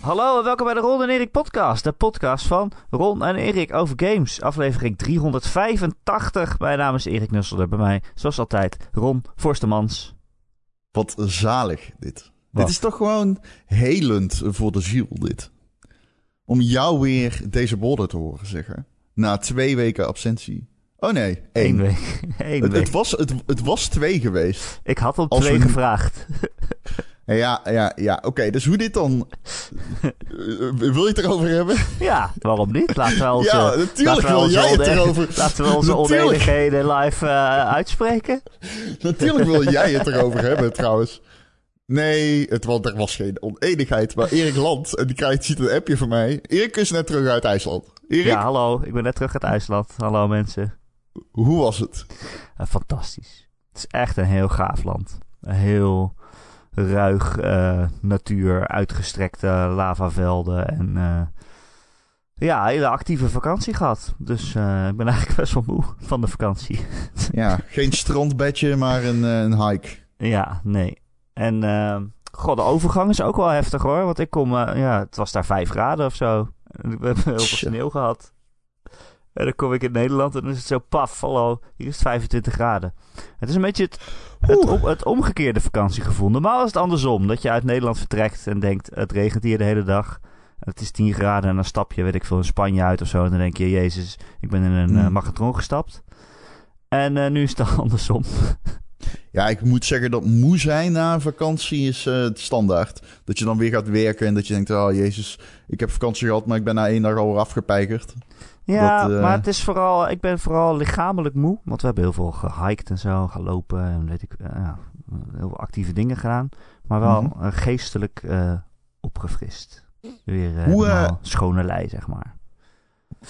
Hallo en welkom bij de Ron en Erik podcast. De podcast van Ron en Erik over games. Aflevering 385. Mijn naam is Erik Nusselder. Bij mij, zoals altijd, Ron Forstemans. Wat zalig dit. Wat? Dit is toch gewoon helend voor de ziel, dit. Om jou weer deze woorden te horen zeggen. Na twee weken absentie. Oh nee, één. Eén week. Eén Het, week. het, was, het, het was twee geweest. Ik had Als twee we gevraagd. Ja, ja, ja. Oké, dus hoe dit dan... Eh, wil je het erover hebben? Ja, waarom niet? Laten we onze, Ja, natuurlijk wil onze jij het erover. Laten we onze Natuurlijk. oneenigheden live eh, uitspreken. Natuurlijk wil jij het erover hebben, trouwens. Nee, het, want er was geen oneenigheid. Maar Erik Land, en die krijgt, ziet een appje van mij. Erik is net terug uit IJsland. Erik, Ja, hallo. Ik ben net terug uit IJsland. Hallo mensen. hoe was het? Eh, fantastisch. Het is echt een heel gaaf land. Een heel ruig eh, natuur, uitgestrekte lavavelden en eh, ja, hele actieve vakantie gehad. Dus eh, ik ben eigenlijk best wel moe van de vakantie. Ja, geen strandbedje, maar een, een hike. ja, nee. En god, de overgang is ook wel heftig hoor. Want ik kom, ja, het was daar vijf graden of zo. En we hebben heel veel sneeuw gehad. En dan kom ik in Nederland en dan is het zo paf, hallo, hier is het 25 graden. Het is een beetje het, het, het omgekeerde vakantiegevoel. Normaal is het andersom, dat je uit Nederland vertrekt en denkt, het regent hier de hele dag. Het is 10 graden en dan stap je, weet ik veel, in Spanje uit of zo. En dan denk je, jezus, ik ben in een Hmm. magatron gestapt. En eh, nu is het andersom. Ja, ik moet zeggen dat moe zijn na een vakantie is eh, het standaard. Dat je dan weer gaat werken en dat je denkt, oh jezus, ik heb vakantie gehad, maar ik ben na één dag al afgepeigerd. Ja, Dat, eh, maar het is vooral, ik ben vooral lichamelijk moe. Want we hebben heel veel gehiked en zo, gelopen en weet ik, eh, ja, heel veel actieve dingen gedaan. Maar wel Mhm. eh, geestelijk opgefrist. Weer Hoe, schone lei, zeg maar.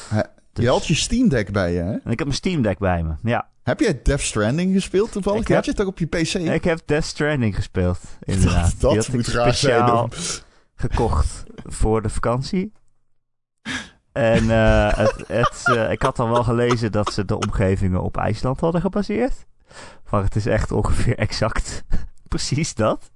Hè, Dus- Je had je Steam Deck bij je, hè? En ik heb mijn Steam Deck bij me, ja. Heb jij Death Stranding gespeeld toevallig? Ik heb- Had je het ook op je PC? Ik heb Death Stranding gespeeld, inderdaad. dat had moet ik raar zijn. gekocht voor de vakantie. En eh, het, het, eh, ik had dan wel gelezen dat ze de omgevingen op IJsland hadden gebaseerd. Maar het is echt ongeveer exact precies dat.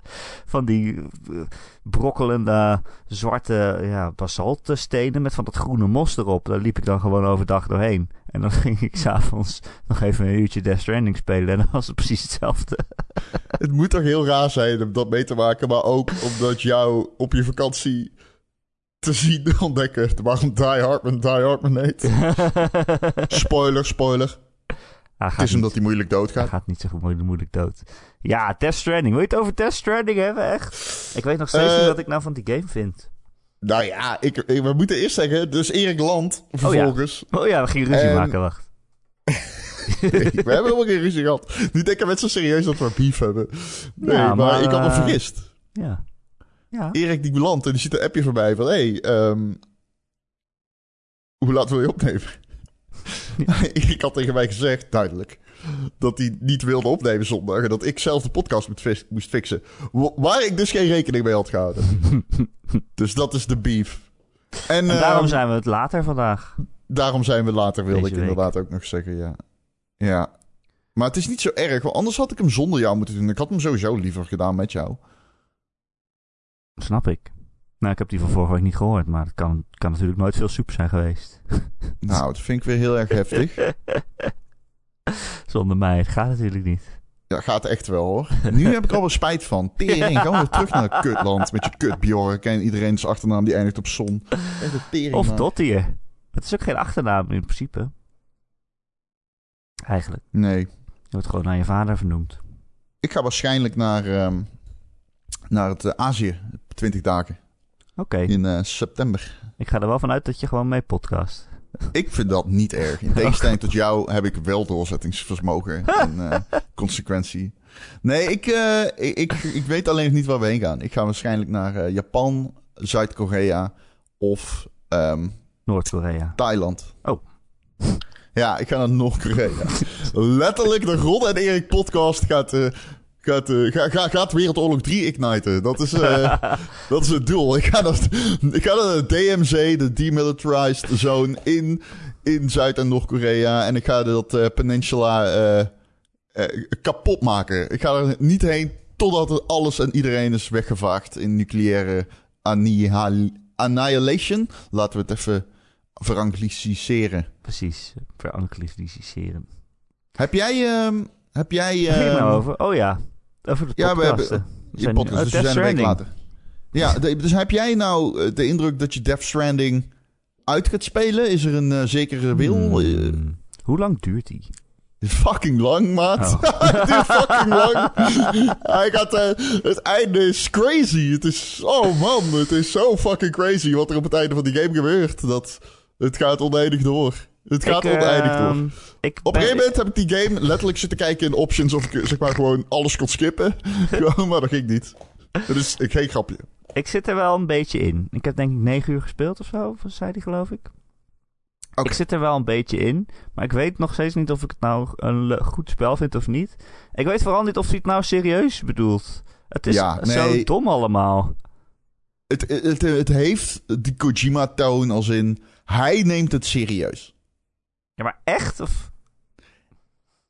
Van die eh, brokkelende zwarte ja, basaltstenen met van dat groene mos erop. Daar liep ik dan gewoon overdag doorheen. En dan ging ik s'avonds nog even een uurtje Death Stranding spelen. En dan was het precies hetzelfde. Het moet toch heel raar zijn om dat mee te maken, maar ook omdat jou op je vakantie te zien ontdekken waarom Die Hardman Die Hardman heet. Spoiler, spoiler. Hij Het is omdat hij moeilijk Hij doodgaat. gaat niet zo moeilijk, moeilijk dood. Ja, Death Stranding. Wil je het over Death Stranding hebben, echt? Ik weet nog steeds Eh, niet wat ik nou van die game vind. Nou ja, ik, ik- we moeten eerst zeggen, dus Erik Land vervolgens. Oh ja, we gingen ruzie En- maken, wacht. Nee, we hebben helemaal geen ruzie gehad. Nu denken mensen serieus dat we beef hebben. Nee, Ja, maar, maar, ik had me eh, vergist. Ja. Ja. Erik die belandt en die ziet een appje voorbij van... Hé, hey, ehm, hoe laat wil je opnemen? Erik had tegen mij gezegd, duidelijk... dat hij niet wilde opnemen zondag... en dat ik zelf de podcast moest fixen. Wa- Waar ik dus geen rekening mee had gehouden. dus dat is de beef. En, En daarom ehm, zijn we het later vandaag. daarom zijn we later, wilde Deze ik week. inderdaad ook nog zeggen, ja. Ja. Maar het is niet zo erg, want anders had ik hem zonder jou moeten doen. Ik had hem sowieso liever gedaan met jou. Snap ik. Nou, ik heb die van vorige week niet gehoord, maar het kan, kan natuurlijk nooit veel soep zijn geweest. Nou, dat vind ik weer heel erg heftig. Zonder mij, het gaat natuurlijk niet. Ja, gaat echt wel hoor. Nu heb ik al wel spijt van. Tering, gaan we weer terug naar kutland met je kut Bjork en iedereen's achternaam die eindigt op zon. Tering, Of man. Dottier. Het is ook geen achternaam in principe. Eigenlijk. Nee. Je wordt gewoon naar je vader vernoemd. Ik ga waarschijnlijk naar, ehm, naar het eh, Azië. 20 dagen. Oké. In eh, september. Ik ga er wel vanuit dat je gewoon mee podcast. Ik vind dat niet erg. In tegenstelling tot jou heb ik wel doorzettingsvermogen en eh, consequentie. Nee, ik, eh, ik, ik, ik weet alleen nog niet waar we heen gaan. Ik ga waarschijnlijk naar Japan, Zuid-Korea of ehm, Noord-Korea. Thailand. Oh. Ja, ik ga naar Noord-Korea. Letterlijk, de Ron en Erik podcast gaat, gaat, eh, ga, ga, gaat Wereldoorlog 3 igniten. Dat is, eh, dat is het doel. Ik ga naar, ik ga naar de DMZ, de Demilitarized Zone in, in Zuid- en Noord-Korea. En ik ga dat eh, peninsula eh, eh, kapot maken. Ik ga er niet heen totdat alles en iedereen is weggevaagd in nucleaire annihil- Annihilation. Laten we het even verangliciseren. Precies, verangliciseren. Heb jij... ehm, heb jij... Ging nou ehm, over? Oh ja, over de Ja, we hebben-. We Je podcast, oh, dus we zijn een week later. Ja, dus heb jij nou eh, de indruk dat je Death Stranding uit gaat spelen? Is er een eh, zekere wil? Eh, Hmm. Hoe lang duurt die? fucking lang, maat. Oh. Duurt fucking lang. Hij gaat, eh, het einde is crazy. Het is, oh man, het is zo fucking crazy wat er op het einde van die game gebeurt. Dat, het gaat oneindig door. Het gaat Ik, eh, oneindig door. Ik Op een gegeven moment heb ik die game letterlijk zitten kijken in options of ik zeg maar gewoon alles kon skippen. Maar dat ging niet. Dat is geen grapje. Ik zit er wel een beetje in. Ik heb denk ik negen uur gespeeld of zo, zei die geloof ik. Ik zit er wel een beetje in, maar ik weet nog steeds niet of ik het nou een goed spel vind of niet. Ik weet vooral niet of hij het nou serieus bedoelt. Het is Ja, zo dom allemaal. Het, het, het heeft die Kojima-toon als in... Hij neemt het serieus. Ja, maar echt? Of...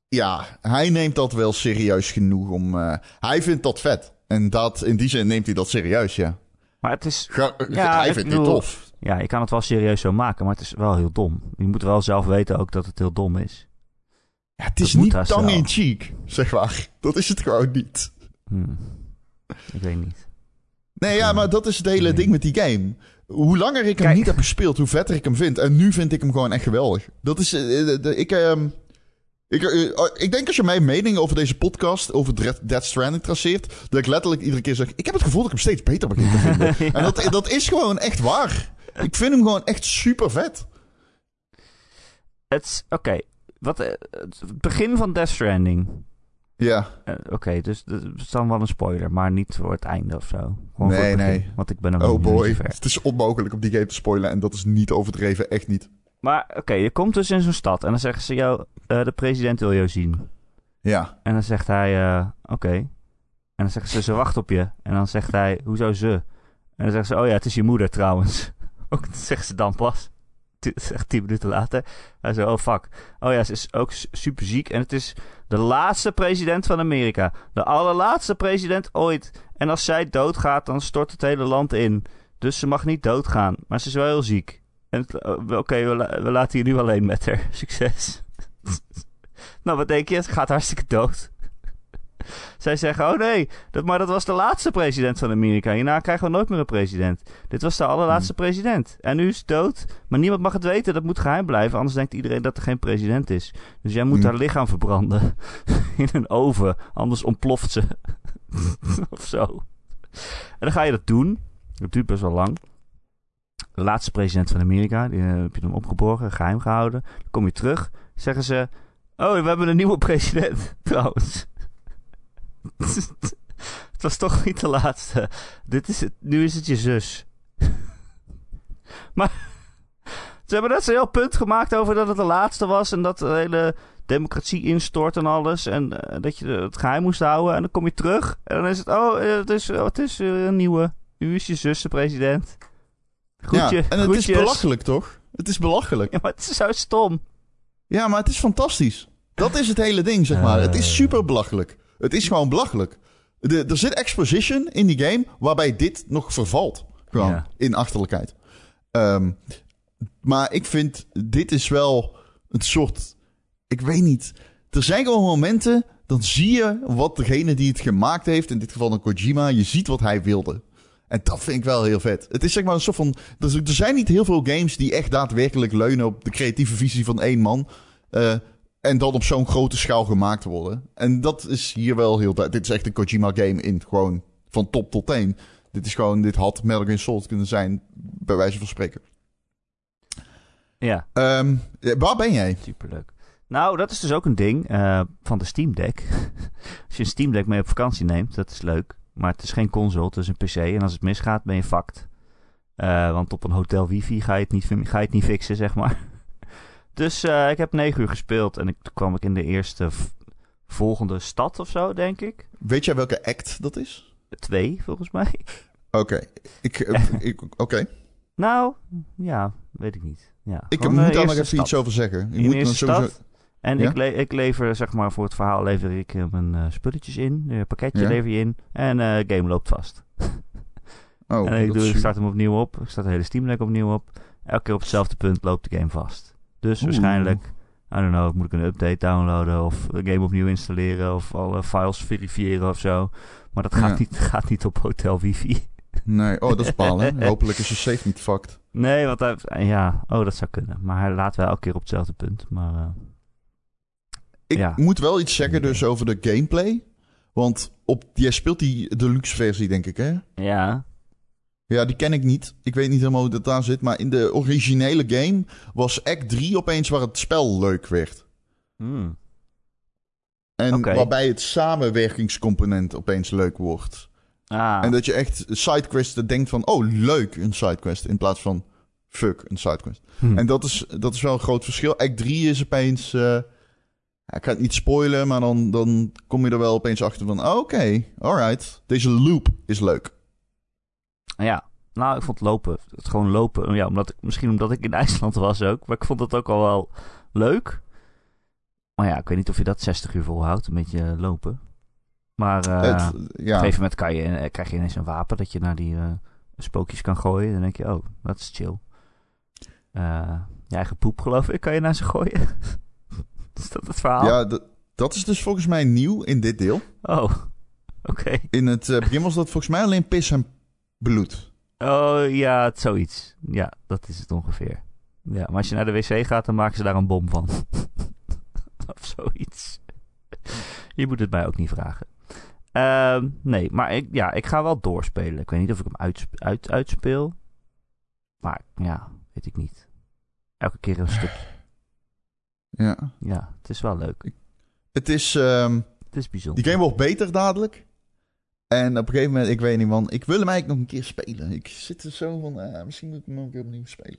Ja, hij neemt dat wel serieus genoeg om... eh, hij vindt dat vet. En dat, in die zin neemt hij dat serieus, ja. Maar het is... Ga- Ja, hij vindt dit bedoel- tof. Ja, je kan het wel serieus zo maken, maar het is wel heel dom. Je moet wel zelf weten ook dat het heel dom is. Ja, het is dat niet haast wel. tongue-in-cheek, zeg maar. Dat is het gewoon niet. Hmm. Ik weet niet. Nee, ja, maar dat is het hele ding met die game. Hoe langer ik hem Kijk. niet heb gespeeld, hoe vetter ik hem vind. En nu vind ik hem gewoon echt geweldig. Dat is... eh, eh, ik, ehm, ik, eh, ik denk als je mijn mening over deze podcast, over Death- Stranding traceert, dat ik letterlijk iedere keer zeg, ik heb het gevoel dat ik hem steeds beter begin te vinden. Ja. En dat, dat is gewoon echt waar. Ik vind hem gewoon echt super vet. Het. Oké. Wat... Het begin van Death Stranding. Ja, Eh, Oké, dus dat is dan wel een spoiler, maar niet voor het einde of zo. Gewoon Nee, nee. Want ik ben er oh nog boy. Het is onmogelijk om die game te spoilen en dat is niet overdreven, echt niet. Maar oké, je komt dus in zo'n stad en dan zeggen ze jou, eh, de president wil jou zien. Ja, En dan zegt hij, eh, oké. En dan zeggen ze, ze wacht op je. En dan zegt hij, hoezo ze? En dan zeggen ze, oh ja, het is je moeder trouwens. Ook dat zeggen ze dan pas. Echt tien minuten later. Hij zo, oh fuck. Oh ja, ze is ook super ziek. En het is de laatste president van Amerika. De allerlaatste president ooit. En als zij doodgaat, dan stort het hele land in. Dus ze mag niet doodgaan. Maar ze is wel heel ziek. En oh, Oké, we, la- we laten je nu alleen met haar. Succes. nou, wat denk je? Het gaat hartstikke dood. Zij zeggen, oh nee, dat, maar dat was de laatste president van Amerika. Hierna krijgen we nooit meer een president. Dit was de allerlaatste president. En nu is het dood. Maar niemand mag het weten, dat moet geheim blijven. Anders denkt iedereen dat er geen president is. Dus jij moet Hmm. haar lichaam verbranden. In een oven. Anders ontploft ze. of zo. En dan ga je dat doen. Dat duurt best wel lang. De laatste president van Amerika. Die eh, heb je dan opgeborgen, geheim gehouden. Dan kom je terug. Zeggen ze... Oh, we hebben een nieuwe president. Trouwens. het was toch niet de laatste. Dit is het, nu is het je zus. maar ze hebben net zo'n heel punt gemaakt over dat het de laatste was. En dat de hele democratie instort en alles. En eh, dat je het geheim moest houden. En dan kom je terug. En dan is het, oh, eh, het is, oh, het is een nieuwe. Nu is je zus de president. Groetje, ja. en het groetjes. is belachelijk, toch? Het is belachelijk. Ja, maar het is zo stom. Ja, maar het is fantastisch. Dat is het hele ding, zeg maar. Eh. Het is super belachelijk. Het is gewoon belachelijk. De, er zit exposition in die game waarbij dit nog vervalt. Gewoon Ja. in achterlijkheid. Ehm, maar ik vind, dit is wel een soort... Ik weet niet. Er zijn gewoon momenten, dan zie je wat degene die het gemaakt heeft, in dit geval een Kojima, je ziet wat hij wilde. En dat vind ik wel heel vet. Het is zeg maar een soort van... Er, er zijn niet heel veel games die echt daadwerkelijk leunen op de creatieve visie van één man. Eh, en dan op zo'n grote schaal gemaakt worden. En dat is hier wel heel... Dit is echt een Kojima game in gewoon van top tot teen. Dit is gewoon... Dit had Metal Gear Solid kunnen zijn, bij wijze van spreken. Ja, Ehm, waar ben jij? superleuk. Nou, dat is dus ook een ding eh, van de Steam Deck. als je een Steam Deck mee op vakantie neemt, dat is leuk. Maar het is geen console, het is een PC. En als het misgaat, ben je fucked. Eh, want op een hotel wifi ga je het niet, ga je het niet fixen, zeg maar. Dus eh, ik heb negen uur gespeeld en ik, toen kwam ik in de eerste volgende stad of zo, denk ik. Weet jij welke act dat is? Twee, volgens mij. Oké. Ik, eh, ik, Oké. Nou, ja, weet ik niet. Ja, Ik moet de daar nog even iets over zeggen. Je In moet eerste sowieso... stad. En Ja? ik, le ik lever, zeg maar, voor het verhaal lever ik eh, mijn eh, spulletjes in. Een pakketje Ja. lever je in. En eh game loopt vast. Oh, en ik, doe, ik start hem opnieuw op. Ik start de hele Steam Deck opnieuw op. Elke keer op hetzelfde punt loopt de game vast. Dus Oeh. waarschijnlijk, I don't know, moet ik een update downloaden of de game opnieuw installeren of alle files verifiëren of zo. Maar dat gaat, Ja. niet, gaat niet op hotel wifi. Nee, oh, dat is balen. Hopelijk is je safe niet fucked. Nee, want hij, ja, oh, dat zou kunnen. Maar hij laat wel elke keer op hetzelfde punt. Maar eh, Ik Ja. moet wel iets zeggen dus over de gameplay. Want op, jij speelt die deluxe versie, denk ik, hè? ja, Ja, die ken ik niet. Ik weet niet helemaal hoe dat daar zit. Maar in de originele game was Act 3 opeens waar het spel leuk werd. Hmm. En waarbij het samenwerkingscomponent opeens leuk wordt. Ah, En dat je echt sidequesten denkt van... Oh, leuk, een sidequest. In plaats van... Fuck, een sidequest. hm. En dat is, dat is wel een groot verschil. Act 3 is opeens... eh, ik ga het niet spoilen, maar dan, dan kom je er wel opeens achter van... oh, Oké, alright. Deze loop is leuk. Ja, nou, ik vond lopen, het gewoon lopen, ja, omdat ik, misschien omdat ik in IJsland was ook, maar ik vond het ook al wel leuk. Maar ja, ik weet niet of je dat 60 uur volhoudt, een beetje lopen. Maar eh, het, op een ja, gegeven moment kan je, eh, krijg je ineens een wapen dat je naar die eh, spookjes kan gooien. Dan denk je, oh, dat is chill. Eh, je eigen poep, geloof ik, kan je naar ze gooien. is dat het verhaal? ja dat, dat is dus volgens mij nieuw in dit deel. Oh, oké. In het eh, begin was dat volgens mij alleen pis en bloed. Oh ja, het, zoiets. Ja, dat is het ongeveer. Ja, maar als je naar de wc gaat, dan maken ze daar een bom van. of zoiets. Je moet het mij ook niet vragen. Ehm, nee, maar ik, ja, ik ga wel doorspelen. Ik weet niet of ik hem uitsp- uit, uitspeel. Maar ja, weet ik niet. Elke keer een stukje. Ja. Ja, het is wel leuk. Het is... ehm, Het is bijzonder. die game wordt beter dadelijk. En op een gegeven moment, ik weet niet man, ik wil hem eigenlijk nog een keer spelen. Ik zit er zo van, eh, misschien moet ik hem nog een keer opnieuw spelen.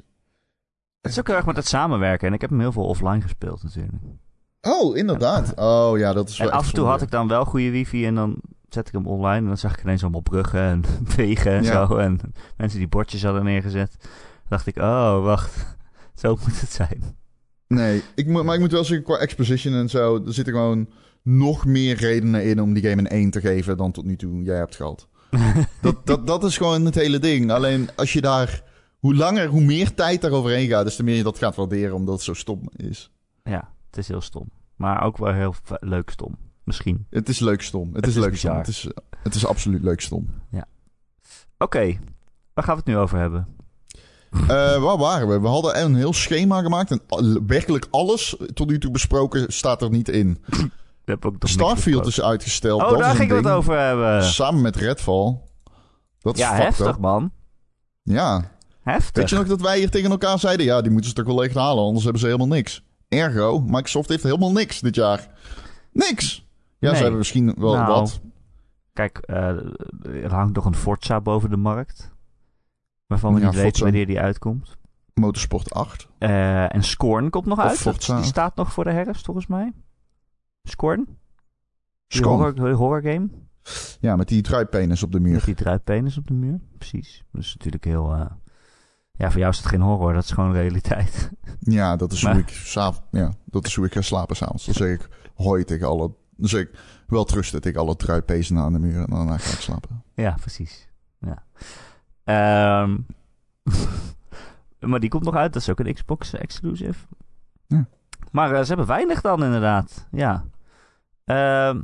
Het is ook heel erg met het samenwerken. En ik heb hem heel veel offline gespeeld natuurlijk. Oh, inderdaad. Oh ja, dat is wel En af en toe zonde. had ik dan wel goede wifi en dan zette ik hem online. En dan zag ik ineens allemaal bruggen en wegen en Ja. zo. En mensen die bordjes hadden neergezet. Dan dacht ik, oh, wacht. Zo moet het zijn. Nee, ik moet, maar ik moet wel zeggen, qua exposition en zo, er zitten gewoon nog meer redenen in om die game een 1 te geven dan tot nu toe jij hebt gehad. Dat, dat, dat is gewoon het hele ding. Alleen als je daar, hoe langer, hoe meer tijd daaroverheen gaat, des te meer je dat gaat waarderen omdat het zo stom is. ja, het is heel stom. Maar ook wel heel leuk stom. Misschien. Het is leuk stom. Het, Het is, is leuk stom. Het is, het is absoluut leuk stom. Oké, waar gaan we het nu over hebben? Eh, waar waren we? We hadden een heel schema gemaakt en werkelijk alles tot nu toe besproken staat er niet in. Heb ook Starfield is uitgesteld. Oh, dat daar is ging ik het over hebben. Samen met Redfall. Dat is Ja, fucked heftig up. man. Ja. Heftig. Weet je nog dat wij hier tegen elkaar zeiden? Ja, die moeten ze toch wel echt halen, anders hebben ze helemaal niks. Ergo, Microsoft heeft helemaal niks dit jaar. Niks! Ja, Nee. ze hebben misschien wel Nou, wat. Kijk, eh, er hangt nog een Forza boven de markt. Waarvan we Ja, niet weten wanneer die uitkomt. Motorsport 8. Eh, en Scorn komt nog Of uit. Forza. Die staat nog voor de herfst, volgens mij. Scorn? Die Scorn. horror, game. Ja, met die druippenis op de Met muur. die druippenis op de muur. Precies. Dat is natuurlijk heel... eh, Ja, voor jou is het geen horror. Dat is gewoon realiteit. Ja, dat is, Maar- hoe ik, ja, dat is hoe ik ga slapen s'avonds. Dan zeg ik hoi tegen alle... Dan zeg ik wel trusten tegen alle druippezen aan de muur. En daarna ga ik slapen. ja, precies. Ja. Ehm, maar die komt nog uit. Dat is ook een Xbox exclusive. Ja. Maar eh, ze hebben weinig dan inderdaad. Ja. Ehm,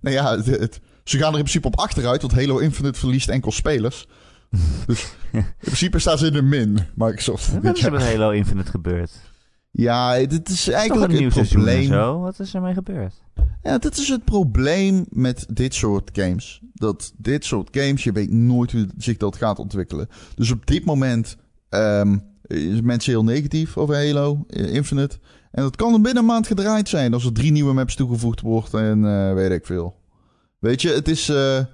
Nou ja, het, het- ze gaan er in principe op achteruit, want Halo Infinite verliest enkel spelers. Dus in principe staan ze in de min, Microsoft. wat dit is er met. Halo Infinite gebeurd? Ja, dit is Het is eigenlijk een het probleem. zo? Wat is ermee gebeurd? Ja, dit is het probleem met dit soort games. Dat dit soort games, je weet nooit hoe zich dat gaat ontwikkelen. Dus op dit moment ehm is mensen heel negatief over Halo eh, Infinite. En dat kan binnen een maand gedraaid zijn als er drie nieuwe maps toegevoegd wordt en eh, weet ik veel. Weet je, het is eh,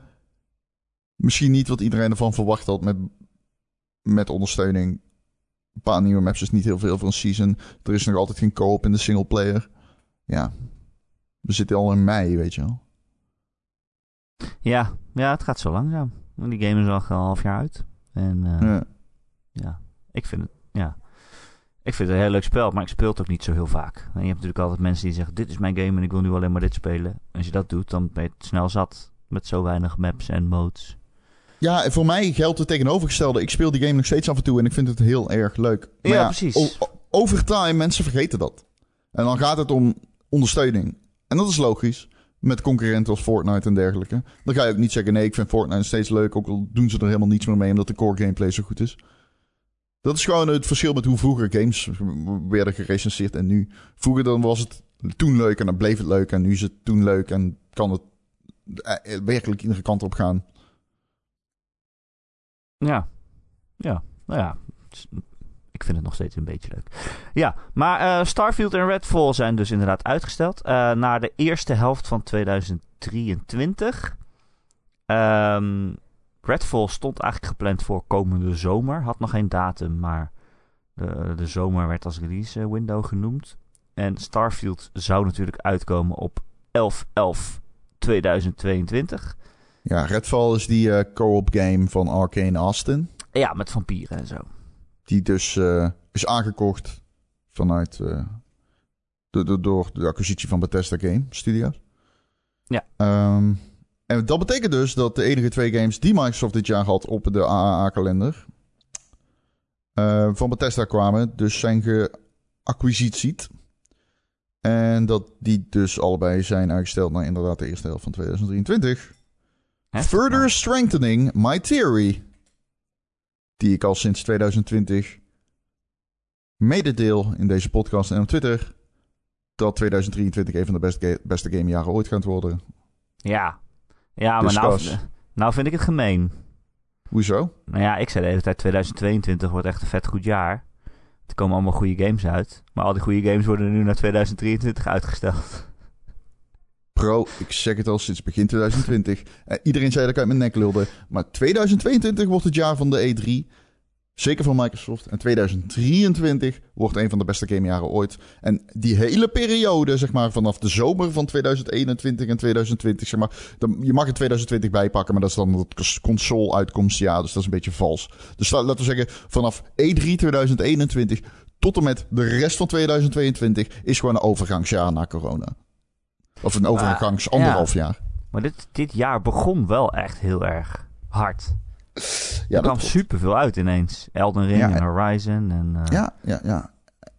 misschien niet wat iedereen ervan verwacht had met, met ondersteuning. Een paar nieuwe maps is niet heel veel voor een season. Er is nog altijd geen co-op in de singleplayer. Ja, we zitten al in mei, weet je wel. Ja, ja, het gaat zo langzaam. Die game is al een half jaar uit. En eh, Ja. ja, ik vind het. Ik vind het een heel leuk spel, maar ik speel het ook niet zo heel vaak. En je hebt natuurlijk altijd mensen die zeggen, dit is mijn game en ik wil nu alleen maar dit spelen. Als je dat doet, dan ben je het snel zat met zo weinig maps en modes. ja, voor mij geldt het tegenovergestelde. Ik speel die game nog steeds af en toe en ik vind het heel erg leuk. Maar Ja, precies. over time, mensen vergeten dat. En dan gaat het om ondersteuning. En dat is logisch. Met concurrenten als Fortnite en dergelijke. Dan ga je ook niet zeggen, nee, ik vind Fortnite steeds leuk. Ook al doen ze er helemaal niets meer mee, omdat de core gameplay zo goed is. Dat is gewoon het verschil met hoe vroeger games werden gerecenseerd en nu. Vroeger dan was het toen leuk en dan bleef het leuk. En nu is het toen leuk en kan het eh, werkelijk iedere kant op gaan. Ja. Ja. Nou ja. Ik vind het nog steeds een beetje leuk. Ja, maar eh, Starfield en Redfall zijn dus inderdaad uitgesteld eh, naar de eerste helft van 2023. Ehm, Redfall stond eigenlijk gepland voor komende zomer. Had nog geen datum, maar de, de zomer werd als release eh, window genoemd. En Starfield zou natuurlijk uitkomen op 11-11-2022. Ja, Redfall is die eh, co-op game van Arcane Austin. Ja, met vampieren en zo. Die dus eh, is aangekocht vanuit eh, de, de- door de acquisitie van Bethesda Game Studios. Ja. Ehm, en dat betekent dus dat de enige twee games die Microsoft dit jaar had op de AAA-kalender eh, van Bethesda kwamen, dus zijn geacquisitied. En dat die dus allebei zijn uitgesteld naar inderdaad de eerste helft van 2023. Hè? Further strengthening my theory. Die ik al sinds 2020 mededeel in deze podcast en op Twitter. Dat 2023 een van de beste, ga- beste gamejaren ooit gaat worden. Ja, ja maar nou, Discuss. nou vind ik het gemeen. Hoezo? Nou ja, ik zei de hele tijd 2022 wordt echt een vet goed jaar. Er komen allemaal goede games uit. Maar al die goede games worden nu naar 2023 uitgesteld. Bro, ik zeg het al sinds begin 2020. Eh, iedereen zei dat ik uit mijn nek lulde. Maar 2022 wordt het jaar van de E3. Zeker van Microsoft. En 2023 wordt een van de beste gamejaren ooit. En die hele periode, zeg maar, vanaf de zomer van 2021 en 2020, zeg maar. Dan, je mag er 2020 bijpakken, maar dat is dan het cons- console-uitkomstjaar. Dus dat is een beetje vals. Dus la- laten we zeggen, vanaf E E3 2021 tot en met de rest van 2022 is gewoon een overgangsjaar na corona. Of een overgangs ja. anderhalf jaar. Maar dit, dit jaar begon wel echt heel erg hard. Ja, er kwam superveel uit ineens. Elden Ring Ja, en en- Horizon. En, eh, Ja, ja, ja.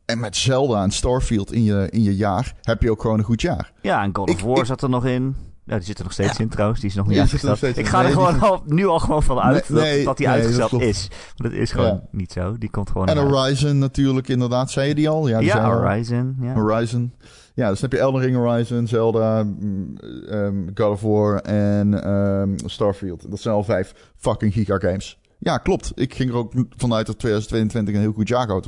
En met Zelda en Starfield in je, in je jaar heb je ook gewoon een goed jaar. ja, en God of Ik- War ik- zat er nog in. Ja, die zit er nog steeds Ja. in trouwens. Die is nog niet Ja, uitgesteld. Ik ga er Nee, gewoon al, nu al gewoon van uit Nee, nee, dat, dat die dat uitgesteld is. Maar dat is gewoon Ja. niet zo. Die komt gewoon En uit. Horizon natuurlijk, inderdaad. Zei je die al? Ja, die. Horizon. Ja. Horizon. Ja, dus dan heb je Elden Ring, Horizon, Zelda, mm, ehm, God of War en ehm, Starfield. Dat zijn al vijf fucking giga games. Ja, klopt. Ik ging er ook vanuit dat 2022 een heel goed jaar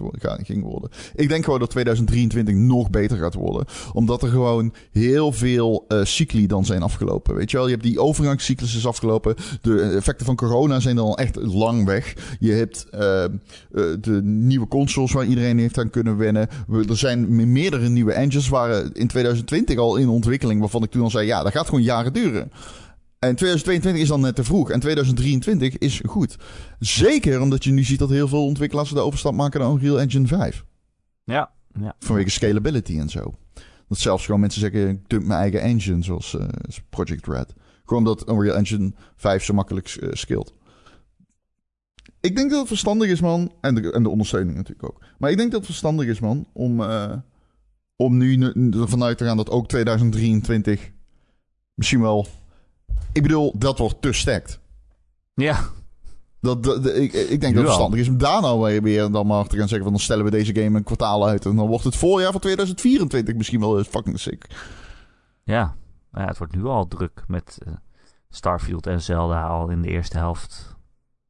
ging worden. Ik denk gewoon dat 2023 nog beter gaat worden. Omdat er gewoon heel veel eh cycli dan zijn afgelopen. Weet je wel, je hebt die overgangscyclus is afgelopen. De effecten van corona zijn dan echt lang weg. Je hebt eh, eh, de nieuwe consoles waar iedereen heeft aan kunnen wennen. We- Er zijn me- meerdere nieuwe engines waren in 2020 al in ontwikkeling. Waarvan ik toen al zei, ja, dat gaat gewoon jaren duren. En 2022 is dan net te vroeg. En 2023 is goed. Zeker omdat je nu ziet dat heel veel ontwikkelaars de overstap maken naar Unreal Engine 5. Ja, ja. Vanwege scalability en zo. Dat zelfs gewoon mensen zeggen, ik dump mijn eigen engine, zoals eh, Project Red. Gewoon omdat Unreal Engine 5 zo makkelijk scaled. Ik denk dat het verstandig is, man. En de, en de ondersteuning natuurlijk ook. Maar ik denk dat het verstandig is, man, om, eh, om nu nu ervan uit te gaan dat ook 2023 misschien wel... Ik bedoel, dat wordt te stacked. ja. Dat, dat- dat- ik, ik denk dat het verstandig is om daar nou weer, dan maar te gaan zeggen van dan stellen we deze game een kwartaal uit en dan wordt het voorjaar van 2024 misschien wel eens fucking sick. Ja. ja, het wordt nu al druk met eh, Starfield en Zelda al in de eerste helft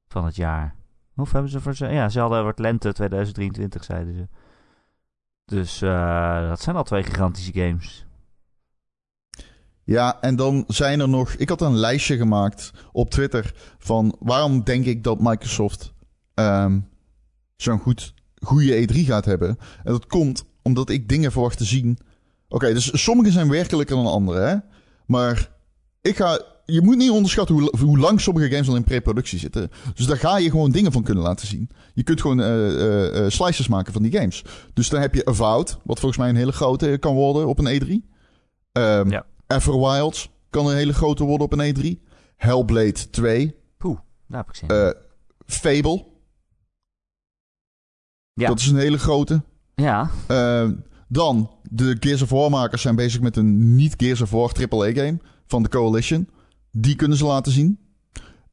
van het jaar. Of hebben ze voor... Ja, Zelda wordt lente 2023, zeiden ze. Dus eh, dat zijn al twee gigantische games. Ja, en dan zijn er nog. Ik had een lijstje gemaakt op Twitter van waarom denk ik dat Microsoft ehm, zo'n goed, goede E3 gaat hebben. En dat komt omdat ik dingen verwacht te zien. Oké, dus sommige zijn werkelijker dan andere, hè? Maar ik ga. Je moet niet onderschatten hoe, hoe lang sommige games al in pre-productie zitten. Dus daar ga je gewoon dingen van kunnen laten zien. Je kunt gewoon eh eh, eh, slices maken van die games. Dus dan heb je Avowed, wat volgens mij een hele grote kan worden op een E3. Ehm Ja. Everwild kan een hele grote worden op een E3. Hellblade 2. Poeh. Daar heb ik zin in. Eh, Fable. Ja. Dat is een hele grote. ja, Eh, dan, de Gears of War makers zijn bezig met een niet Gears of War AAA game van de Coalition. Die kunnen ze laten zien.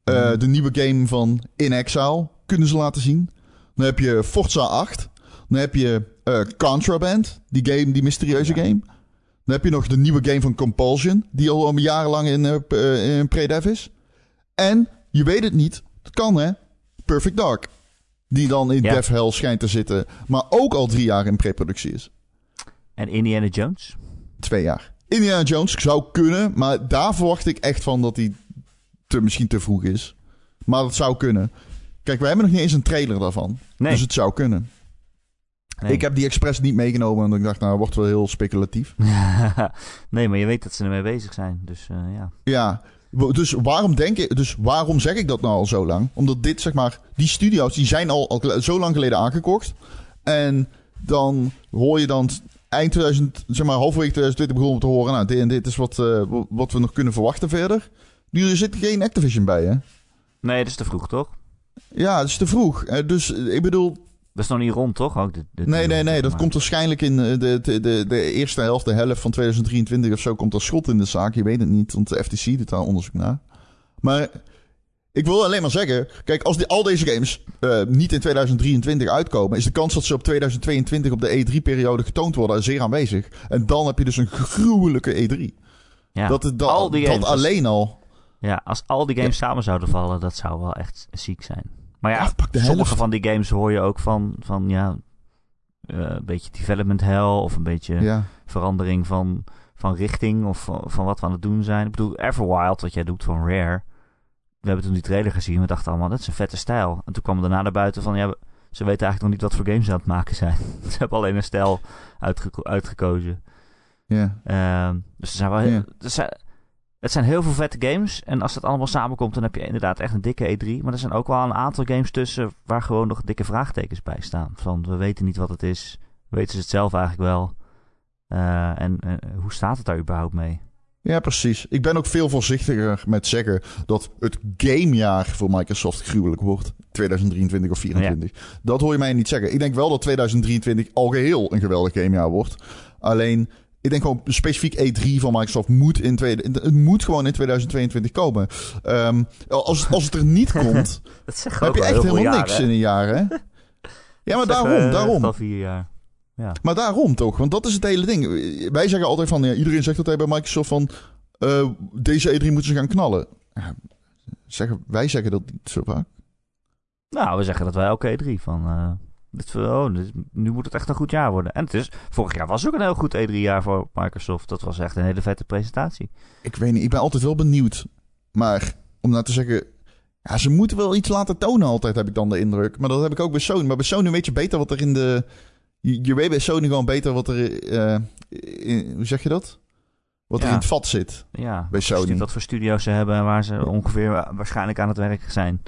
Eh, Mhm. De nieuwe game van In Exile kunnen ze laten zien. Dan heb je Forza 8. Dan heb je Contraband, die game, die mysterieuze Ja. game. Dan heb je nog de nieuwe game van Compulsion, die al jarenlang in, eh, eh, in pre-dev is. En, je weet het niet, het kan hè, Perfect Dark. Die dan in Ja. dev hell schijnt te zitten, maar ook al drie jaar in pre-productie is. en Indiana Jones. Twee jaar. Indiana Jones zou kunnen, maar daar verwacht ik echt van dat hij te, misschien te vroeg is. Maar dat zou kunnen. Kijk, we hebben nog niet eens een trailer daarvan. Nee. Dus het zou kunnen. Nee. Ik heb die expres niet meegenomen, want ik dacht, nou, dat wordt wel heel speculatief. nee, maar je weet dat ze ermee bezig zijn. Dus eh, ja. Ja, dus waarom denk ik, dus waarom zeg ik dat nou al zo lang? Omdat dit, zeg maar, die studio's, die zijn al, al zo lang geleden aangekocht. En dan hoor je dan eind 2000, zeg maar, halverwege 2020 begonnen te horen, nou, dit en dit is wat, eh, wat we nog kunnen verwachten verder. Nu er zit geen Activision bij, hè? Nee, dat is te vroeg, toch? Ja, het is te vroeg. Eh, dus ik bedoel, Dat is nog niet rond, toch? Ook nee, nee, nee, dat maar- komt waarschijnlijk in eh, de, de, de, de eerste helft, de helft van 2023 of zo, komt er schot in de zaak. Je weet het niet, want de FTC doet daar onderzoek naar. Maar ik wil alleen maar zeggen, kijk, als die, al deze games eh, niet in 2023 uitkomen, is de kans dat ze op 2022 op de E3-periode getoond worden zeer aanwezig. En dan heb je dus een gruwelijke E3. Ja. Dat, het- dat, al die dat games, alleen al. Ja, als al die games samen zouden vallen, dat zou wel echt ziek zijn. Maar ja, sommige helft. van die games hoor je ook van, van ja, eh, een beetje development hell of een beetje Ja. verandering van, van richting of van, van wat we aan het doen zijn. Ik bedoel, Everwild, wat jij doet van Rare. We hebben toen die trailer gezien. We dachten allemaal, dat is een vette stijl. En toen kwam daarna naar buiten van, ja, ze weten eigenlijk nog niet wat voor games ze aan het maken zijn. ze hebben alleen een stijl uitgeko- uitgekozen. Ja. Ehm, dus er zijn wel zijn, het zijn heel veel vette games. En als dat allemaal samenkomt, dan heb je inderdaad echt een dikke E3. Maar er zijn ook wel een aantal games tussen waar gewoon nog dikke vraagtekens bij staan. Van we weten niet wat het is. Weten ze het zelf eigenlijk wel? Eh, en eh, hoe staat het daar überhaupt mee? Ja, precies. Ik ben ook veel voorzichtiger met zeggen dat het gamejaar voor Microsoft gruwelijk wordt. 2023 of 2024. Dat hoor je mij niet zeggen. Ik denk wel dat 2023 al geheel een geweldig gamejaar wordt. Alleen, ik denk gewoon specifiek E3 van Microsoft moet in tweede, het moet gewoon in 2022 komen. Ehm, als, als het er niet komt, heb je echt helemaal niks in een jaar, hè? Ja, maar daarom, daarom. Vier jaar. Maar daarom toch, want dat is het hele ding. Wij zeggen altijd van, ja, iedereen zegt altijd bij Microsoft van, eh, deze E3 moeten ze gaan knallen. Ja, zeggen, wij zeggen dat niet zo vaak. Nou, we zeggen dat wij elke E3 van... eh, dit, oh, dit- nu moet het echt een goed jaar worden. En het is, vorig jaar was ook een heel goed E3-jaar voor Microsoft. Dat was echt een hele vette presentatie. Ik weet niet, ik ben altijd wel benieuwd. Maar om nou te zeggen, ja, ze moeten wel iets laten tonen altijd, heb ik dan de indruk. Maar dat heb ik ook bij Sony. Maar bij Sony weet je beter wat er in de... Je, je weet bij Sony gewoon beter wat er... eh, in, hoe zeg je dat? Wat er in het vat zit Ja, bij Sony. wat voor studio's ze hebben en waar ze ongeveer wa- waarschijnlijk aan het werk zijn.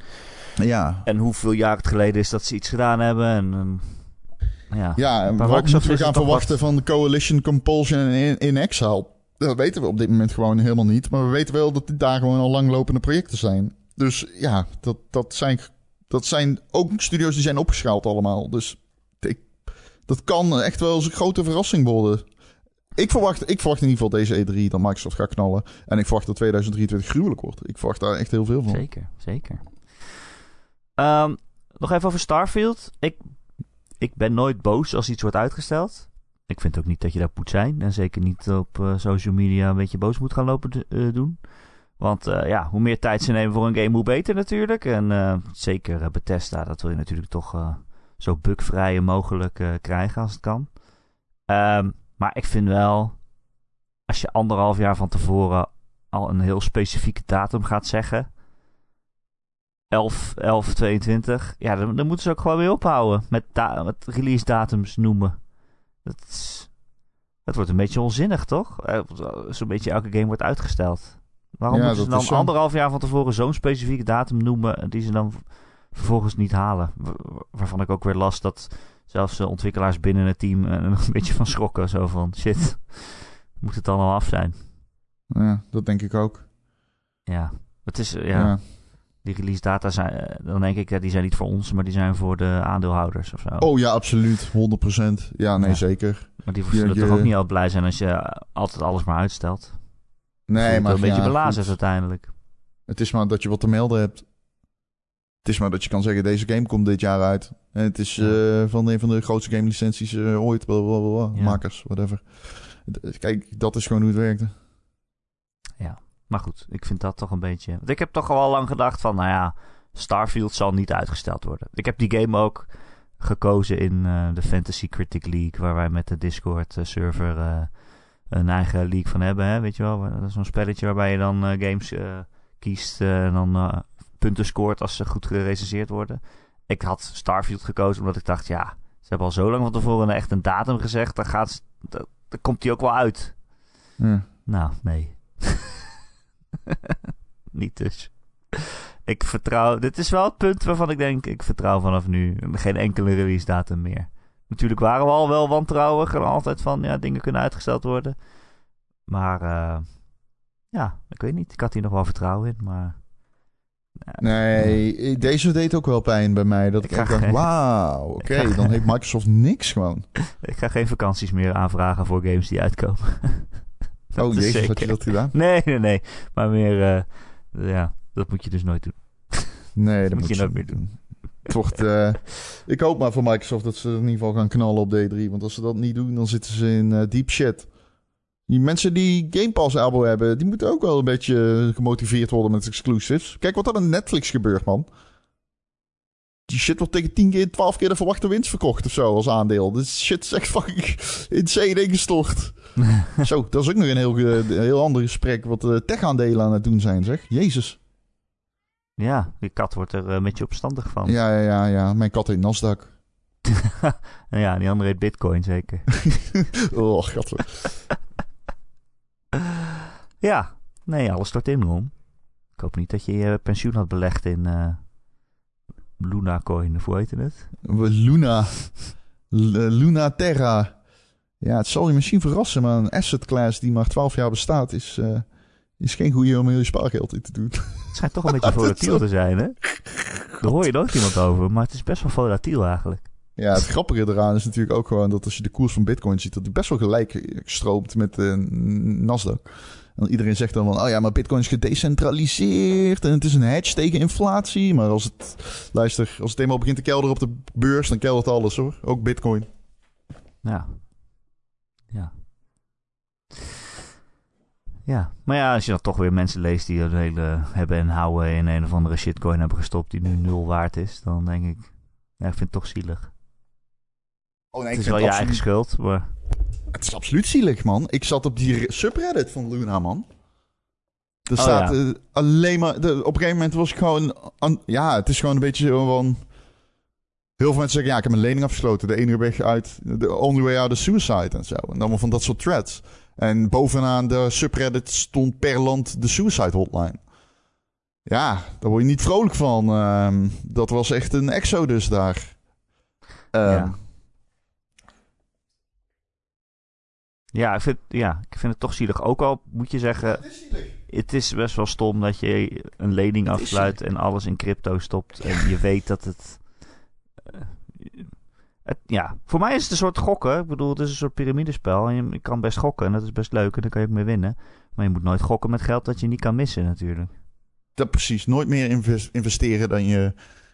Ja, En hoeveel jaar het geleden is dat ze iets gedaan hebben. En, ehm, ja. Ja, en wat moeten we gaan verwachten van de Coalition Compulsion en in, in Exile? Dat weten we op dit moment gewoon helemaal niet. Maar we weten wel dat dit daar gewoon al langlopende projecten zijn. Dus ja, dat, dat, zijn, dat zijn ook studio's die zijn opgeschaald allemaal. Dus ik, dat kan echt wel eens een grote verrassing worden. Ik verwacht, ik verwacht in ieder geval deze E3 dat Microsoft gaat knallen. En ik verwacht dat 2023 gruwelijk wordt. Ik verwacht daar echt heel veel van. Zeker, zeker. Ehm, nog even over Starfield. Ik, ik ben nooit boos als iets wordt uitgesteld. Ik vind ook niet dat je dat moet zijn. En zeker niet op eh, social media een beetje boos moet gaan lopen eh, doen. Want eh, ja, hoe meer tijd ze nemen voor een game, hoe beter natuurlijk. En zeker Bethesda, dat wil je natuurlijk toch zo bugvrij mogelijk krijgen als het kan. Ehm, maar ik vind wel, als je anderhalf jaar van tevoren al een heel specifieke datum gaat zeggen. 11, 11, 22. Ja, dan, dan moeten ze ook gewoon weer ophouden met, met release datums noemen. Dat, is, dat wordt een beetje onzinnig, toch? Eh, Zo'n beetje elke game wordt uitgesteld. Waarom Ja, moeten ze dan anderhalf jaar van tevoren zo'n specifieke datum noemen die ze dan vervolgens niet halen? Wa- Waarvan ik ook weer las dat zelfs de ontwikkelaars binnen het team er nog een beetje van schrokken. Zo van, shit, moet het dan al af zijn? Ja, dat denk ik ook. Ja, het is, eh, Ja. ja. Die release data zijn, eh, dan denk ik, ja, die zijn niet voor ons, maar die zijn voor de aandeelhouders of zo. Oh ja, absoluut. 100%. Ja, nee, Ja. zeker. maar die je- zullen toch ook niet al blij zijn als je altijd alles maar uitstelt. Nee, maar een beetje ja, belazerd goed. uiteindelijk. Het is maar dat je wat te melden hebt. Het is maar dat je kan zeggen, deze game komt dit jaar uit. En het is Ja. eh, van een van de grootste game licenties eh, ooit. Blablabla, Ja. Makers, whatever. Kijk, dat is gewoon hoe het werkte. Maar goed, ik vind dat toch een beetje... Want ik heb toch al lang gedacht van, nou ja, Starfield zal niet uitgesteld worden. Ik heb die game ook gekozen in eh, de Fantasy Critic League, waar wij met de Discord-server eh, een eigen league van hebben. Hè? Weet je wel, dat is zo'n spelletje waarbij je dan eh, games eh, kiest eh, en dan eh, punten scoort als ze goed gerecenseerd worden. Ik had Starfield gekozen omdat ik dacht, ja, ze hebben al zo lang van tevoren echt een datum gezegd, dan, gaat, dan, dan komt die ook wel uit. Ja. Nou, nee. Niet dus. Ik vertrouw... Dit is wel het punt waarvan ik denk... Ik vertrouw vanaf nu geen enkele release datum meer. Natuurlijk waren we al wel wantrouwig. En altijd van... Ja, dingen kunnen uitgesteld worden. Maar... eh, ja, ik weet niet. Ik had hier nog wel vertrouwen in. Maar... eh, Nee, deze deed ook wel pijn bij mij. Dat Ik ik, dacht, geen- wauw, oké, dan heeft Microsoft niks gewoon. Ik ga geen vakanties meer aanvragen voor games die uitkomen. Dat oh jezus, zeker. had je dat gedaan? Nee, nee, nee. Maar meer... eh, ja, dat moet je dus nooit doen. Nee, dat Moet moet, je je nooit niet doen. Het wordt, eh, ik hoop maar voor Microsoft dat ze in ieder geval gaan knallen op D3. Want als ze dat niet doen, dan zitten ze in eh, deep shit. Die mensen die Game Pass abo hebben, die moeten ook wel een beetje gemotiveerd worden met exclusives. Kijk wat er met Netflix gebeurt, man. Die shit wordt tegen 10 keer, 12 keer de verwachte winst verkocht of zo als aandeel. Dit shit is echt fucking insane ingestort. zo, dat is ook nog een heel, een heel ander gesprek wat de tech-aandelen aan het doen zijn, zeg. Jezus. Ja, die kat wordt er een beetje opstandig van. Ja, ja, ja, ja. Mijn kat heet Nasdaq. Ja, die andere heet Bitcoin zeker. Oh, gat. ja, nee, alles stort in. Ik hoop niet dat je je pensioen had belegd in eh Luna Coin, of hoe heet het? Luna. Eh, Luna Terra. Ja, het zal je misschien verrassen, maar een asset class die maar 12 jaar bestaat is, eh, is geen goede om heel je spaargeld in te doen. Het schijnt toch een beetje volatiel te zijn, hè? Daar hoor je nooit iemand over, maar het is best wel volatiel eigenlijk. Ja, het grappige eraan is natuurlijk ook gewoon dat als je de koers van Bitcoin ziet, dat die best wel gelijk stroomt met de Nasdaq. En iedereen zegt dan van, oh ja, maar Bitcoin is gedecentraliseerd en het is een hedge tegen inflatie. Maar als het, luister, als het eenmaal begint te kelderen op de beurs, dan keldert alles hoor. Ook Bitcoin. Ja. Ja. Ja, maar ja, als je dan toch weer mensen leest die een hele hebben en houden in een of andere shitcoin hebben gestopt die nu nul waard is, dan denk ik, ja, ik vind het toch zielig. Oh nee, het is wel je eigen schuld, maar Het is absoluut zielig, man. Ik zat op die subreddit van Luna, man. Er Oh, staat ja. eh, alleen maar... De, op een gegeven moment was ik gewoon... ja, het is gewoon een beetje zo van... Heel veel mensen zeggen, ja, ik heb een lening afgesloten. De enige weg uit... The only way out is suicide en zo. En allemaal van dat soort threads. En bovenaan de subreddit stond per land de suicide hotline. Ja, daar word je niet vrolijk van. Ehm, dat was echt een exodus daar. Ehm, Ja. Ja, ik vind, ja, ik vind het toch zielig. Ook al moet je zeggen, Het is zielig. het is best wel stom dat je een lening afsluit en alles in crypto stopt. En je weet dat het, eh, het... Ja, voor mij is het een soort gokken. Ik bedoel, het is een soort piramidespel. En je, je kan best gokken en dat is best leuk en dan kan je ook mee winnen. Maar je moet nooit gokken met geld dat je niet kan missen natuurlijk. Dat precies. Nooit meer inves- investeren dan je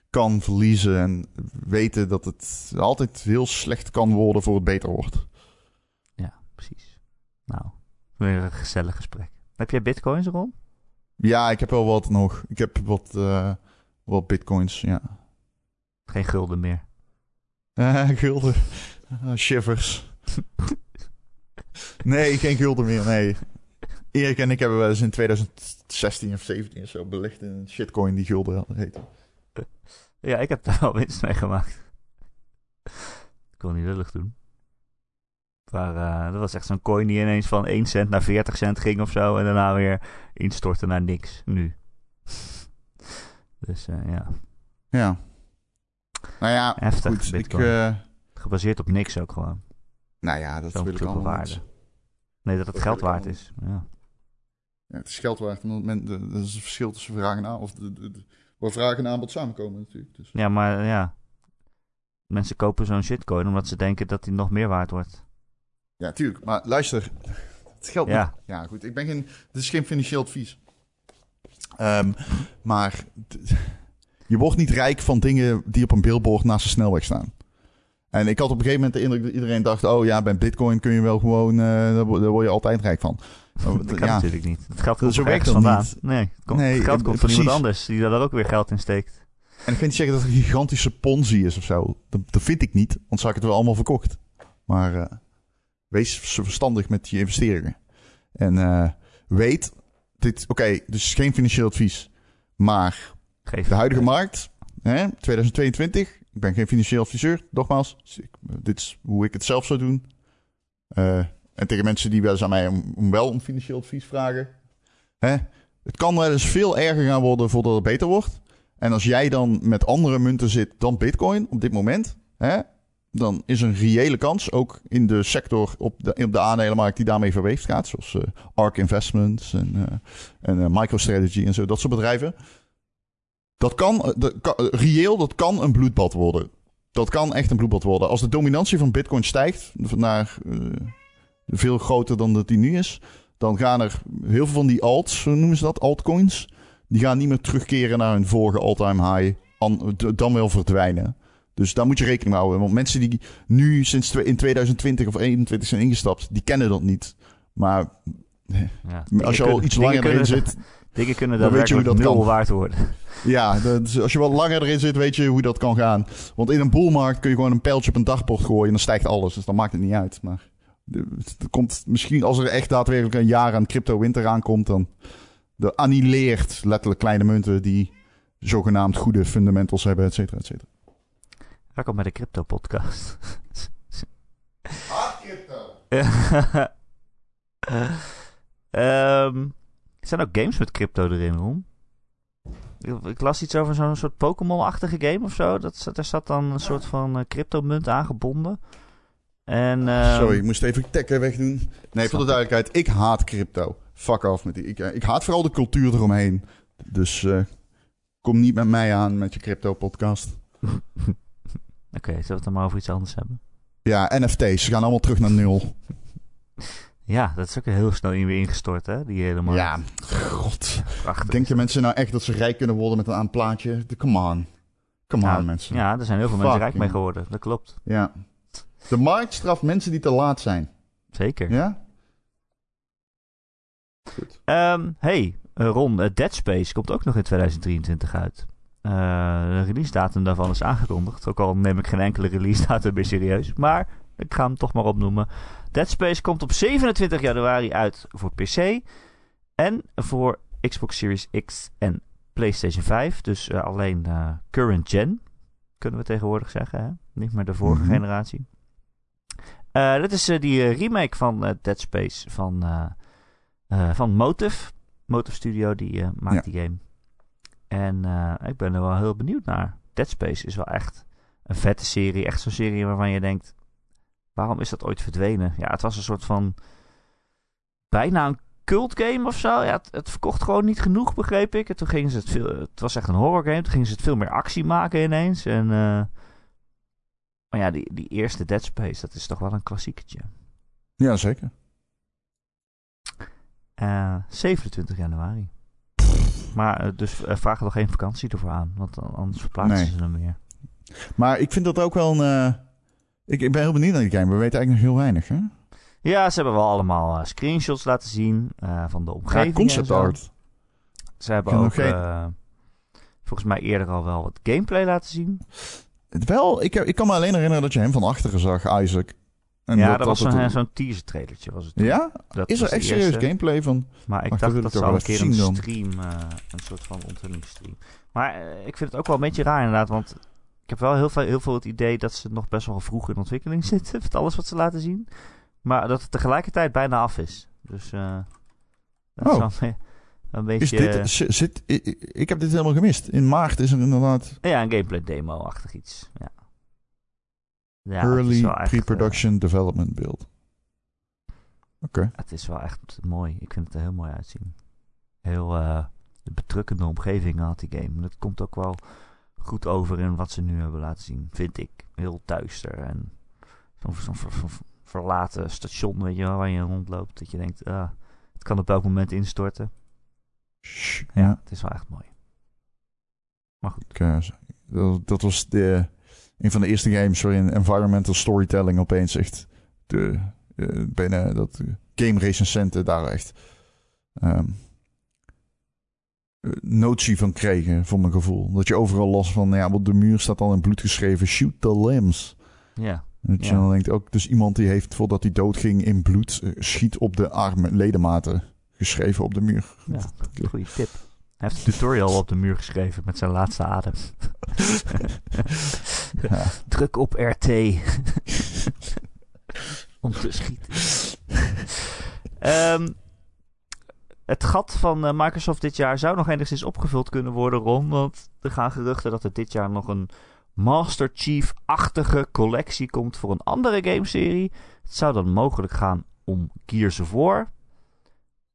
kan verliezen. En weten dat het altijd heel slecht kan worden voor het beter wordt. Precies. Nou, weer een gezellig gesprek. Heb jij bitcoins, Ron? Ja, ik heb wel wat nog. Ik heb wat, eh, wat bitcoins, ja. Geen gulden meer. Eh, gulden. Ah, shivers. nee, geen gulden meer, nee. Erik en ik hebben wel eens in 2016 of 17 of zo in een shitcoin die gulden heette. Ja, ik heb daar wel winst mee gemaakt. Ik wil niet lullig doen. Maar eh, dat was echt zo'n coin die ineens van 1 cent naar 40 cent ging of zo. En daarna weer instortte naar niks. Nu. dus eh, ja, Ja. Nou ja, heftig. goed. Ik, eh, Gebaseerd op niks ook gewoon. nou ja, dat Zo'n wil ik allemaal waarde. niet. Nee, dat het Dat geld waard is. Ja. Ja, het is geld waard. Er is een verschil tussen vraag en aan. Of de, de- de- waar vraag en aanbod samenkomen natuurlijk. Dus. Ja, maar ja. Mensen kopen zo'n shitcoin omdat ze denken dat die nog meer waard wordt. Ja, tuurlijk. Maar luister, het geldt Ja. niet. Ja, goed. Ik ben geen, het is geen financieel advies. Ehm, maar je wordt niet rijk van dingen die op een billboard naast de snelweg staan. En ik had op een gegeven moment de indruk dat iedereen dacht... oh ja, bij bitcoin kun je wel gewoon... eh daar, wo- daar word je altijd rijk van. Oh, Dat kan ja, natuurlijk niet. Het geld komt Zo er ergens vandaan. niet. Nee, het, komt, Nee, het geld eh, komt van iemand anders die daar ook weer geld in steekt. En ik ga niet zeggen dat het een gigantische ponzi is of zo. Dat, dat vind ik niet, want zou ik het wel allemaal verkocht. Maar eh, wees verstandig met je investeringen. En eh, weet, dit, oké, dus geen financieel advies. Maar Geef de huidige markt, hè, 2022, ik ben geen financieel adviseur, nogmaals. Dus ik- dit is hoe ik het zelf zou doen. Eh, en tegen mensen die wel eens aan mij om, om wel om financieel advies vragen. Hè, het kan wel eens veel erger gaan worden voordat het beter wordt. En als jij dan met andere munten zit dan Bitcoin op dit moment, hè, dan is een reële kans, ook in de sector op de, op de aandelenmarkt die daarmee verweefd gaat, zoals eh, ARK Investments en, eh, en eh, MicroStrategy en zo, dat soort bedrijven. Dat kan, reëel, dat kan een bloedbad worden. Dat kan echt een bloedbad worden. Als de dominantie van Bitcoin stijgt naar veel groter dan dat die nu is, dan gaan er heel veel van die alts, hoe noemen ze dat, altcoins, die gaan niet meer terugkeren naar hun vorige all-time high, dan wel verdwijnen. Dus daar moet je rekening mee houden. Want mensen die nu sinds in 2020 of 2021 zijn ingestapt, die kennen dat niet. Maar Ja, als je al iets langer erin zit, Dingen kunnen dan weet je hoe dat nul kan. waard worden. ja, dat- als je wat langer erin zit, weet je hoe dat kan gaan. Want in een boelmarkt kun je gewoon een pijltje op een dagboard gooien en dan stijgt alles. Dus dan maakt het niet uit. Maar er komt misschien, als er echt daadwerkelijk een jaar aan crypto winter aankomt, dan de annihileert letterlijk kleine munten die zogenaamd goede fundamentals hebben, et cetera, et cetera. Welkom bij de Crypto Podcast. Ehm, er zijn ook games met crypto erin, Ron. Ik, las iets over zo'n soort Pokémon-achtige game of zo. Dat, zat- er zat dan een soort van eh, cryptomunt aangebonden. En, ehm, Sorry, ik moest even tekken wegdoen. Nee, voor de duidelijkheid, ik haat crypto. Fuck off met die. Ik, eh, ik haat vooral de cultuur eromheen. Dus eh, kom niet met mij aan met je crypto Oké, zullen we het dan maar over iets anders hebben? Ja, NFT's, ze gaan allemaal terug naar nul. Ja, dat is ook heel snel in weer ingestort, hè? Die helemaal. Ja, god. prachtig. Denken mensen nou echt dat ze rijk kunnen worden met een aan plaatje? De- Come on. Come on, mensen. Ja, er zijn heel veel mensen rijk mee geworden. Dat klopt. Ja. De markt straft mensen die te laat zijn. Zeker. Ja? Ehm, hey, eh, Ron, eh, Dead Space komt ook nog in 2023 uit. Eh, de release datum daarvan is aangekondigd. Ook al neem ik geen enkele release datum meer serieus. Maar ik ga hem toch maar opnoemen. Dead Space komt op 27 januari uit voor PC. En voor Xbox Series X en PlayStation 5. Dus eh, alleen eh, current gen. Kunnen we tegenwoordig zeggen. Hè? Niet meer de vorige Mhm. generatie. Dit is die remake van Dead Space van, van Motive. Motive Studio die maakt die game. En eh, ik ben er wel heel benieuwd naar. Dead Space is wel echt een vette serie. Echt zo'n serie waarvan je denkt... Waarom is dat ooit verdwenen? Ja, het was een soort van... Bijna een cult game of zo. Ja, het, het verkocht gewoon niet genoeg, begreep ik. En toen gingen ze het veel... Het was echt een horror game. Toen gingen ze het veel meer actie maken ineens. En... eh, maar ja, die, die eerste Dead Space, dat is toch wel een klassieketje. Ja, zeker. Eh 27 januari. Maar eh, dus eh, vraag er nog geen vakantie ervoor aan, want anders verplaatsen Nee. ze hem weer. Maar ik vind dat ook wel een... eh, ik, ik ben heel benieuwd naar die game. We weten eigenlijk nog heel weinig, hè? Ja, ze hebben wel allemaal screenshots laten zien van de omgeving. Ja, concept art. Ze hebben ook volgens mij eerder al wel wat gameplay laten zien. Wel, ik, heb- ik kan me alleen herinneren dat je hem van achteren zag, Isaac. En ja, dat, was zo'n teaser trailertje was het. toen. Ja? Dat Is er echt serieus gameplay van? Maar ik dacht dat ze al een keer een stream, eh, een soort van onthullingsstream. Maar eh, ik vind het ook wel een beetje raar inderdaad, want ik heb wel heel veel, heel veel het idee dat ze nog best wel vroeg in ontwikkeling zitten met alles wat ze laten zien. Maar dat het tegelijkertijd bijna af is. Dus eh dat is Oh. wel een, beetje... Is dit, zi- zit, ik, ik- ik heb dit helemaal gemist. In maart is er inderdaad ja, een gameplay demo-achtig iets. Ja, ja Early Pre-Production Development Build. Oké. eh, het is wel echt mooi. Ik vind het er heel mooi uitzien. Heel eh, drukkende omgeving had, die game. Dat komt ook wel goed over in wat ze nu hebben laten zien, vind ik. Heel duister en zo'n zo verlaten station, weet je wel, waar je rondloopt. Dat je denkt, ah, het kan op elk moment instorten. Ja, het is wel echt mooi. Maar goed. dat, dat, was de, een van de eerste games waarin environmental storytelling opeens echt de, uh, bijna dat game recensenten daar echt um, notie van kregen, voor mijn gevoel. Dat je overal los van, ja, op de muur staat al in bloed geschreven, shoot the limbs. Ja. Dat je dan denkt, ook dus iemand die heeft, voordat hij doodging in bloed, schiet op de armen, ledematen geschreven op de muur. Ja, goede tip. Hij heeft een tutorial op de muur geschreven met zijn laatste adem. ja. Druk op RT. Om te schieten. um, het gat van uh, Microsoft dit jaar zou nog enigszins opgevuld kunnen worden, Ron. Want er gaan geruchten dat er dit jaar nog een Master Chief-achtige collectie komt voor een andere gameserie. Het zou dan mogelijk gaan om Gears of War.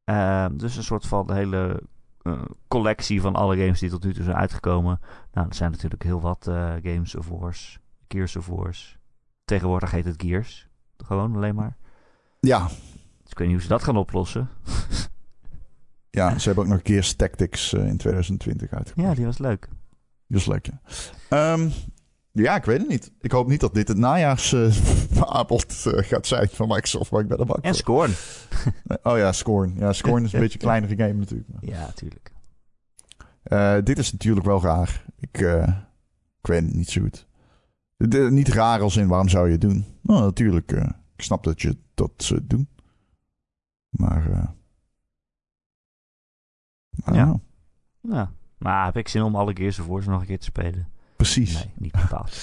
Uh, dus een soort van hele uh, collectie van alle games die tot nu toe zijn uitgekomen. Nou, er zijn natuurlijk heel wat uh, Games of Wars, Gears of Wars. Tegenwoordig heet het Gears. Gewoon alleen maar. Ja. Dus ik weet niet hoe ze dat gaan oplossen. ja, ze hebben ook nog Gears Tactics uh, in 2020 uitgebracht. Ja, die was leuk. Die was leuk, ja. Um, ja, ik weet het niet. Ik hoop niet dat dit het najaarsavond uh, gaat zijn van Microsoft, maar ik ben er bang En Scorn. oh ja, Scorn. Ja, Scorn is een beetje een kleinere game natuurlijk. Maar. Ja, natuurlijk. Uh, dit is natuurlijk wel raar. Ik, ik weet het niet zo goed. De, niet raar als in waarom zou je het doen? Nou, natuurlijk. Ik snap dat je dat ze doen. Maar. ja. ja. Maar heb ik zin om alle Gears of Wars nog een keer te spelen? Precies. Nee, niet bepaald.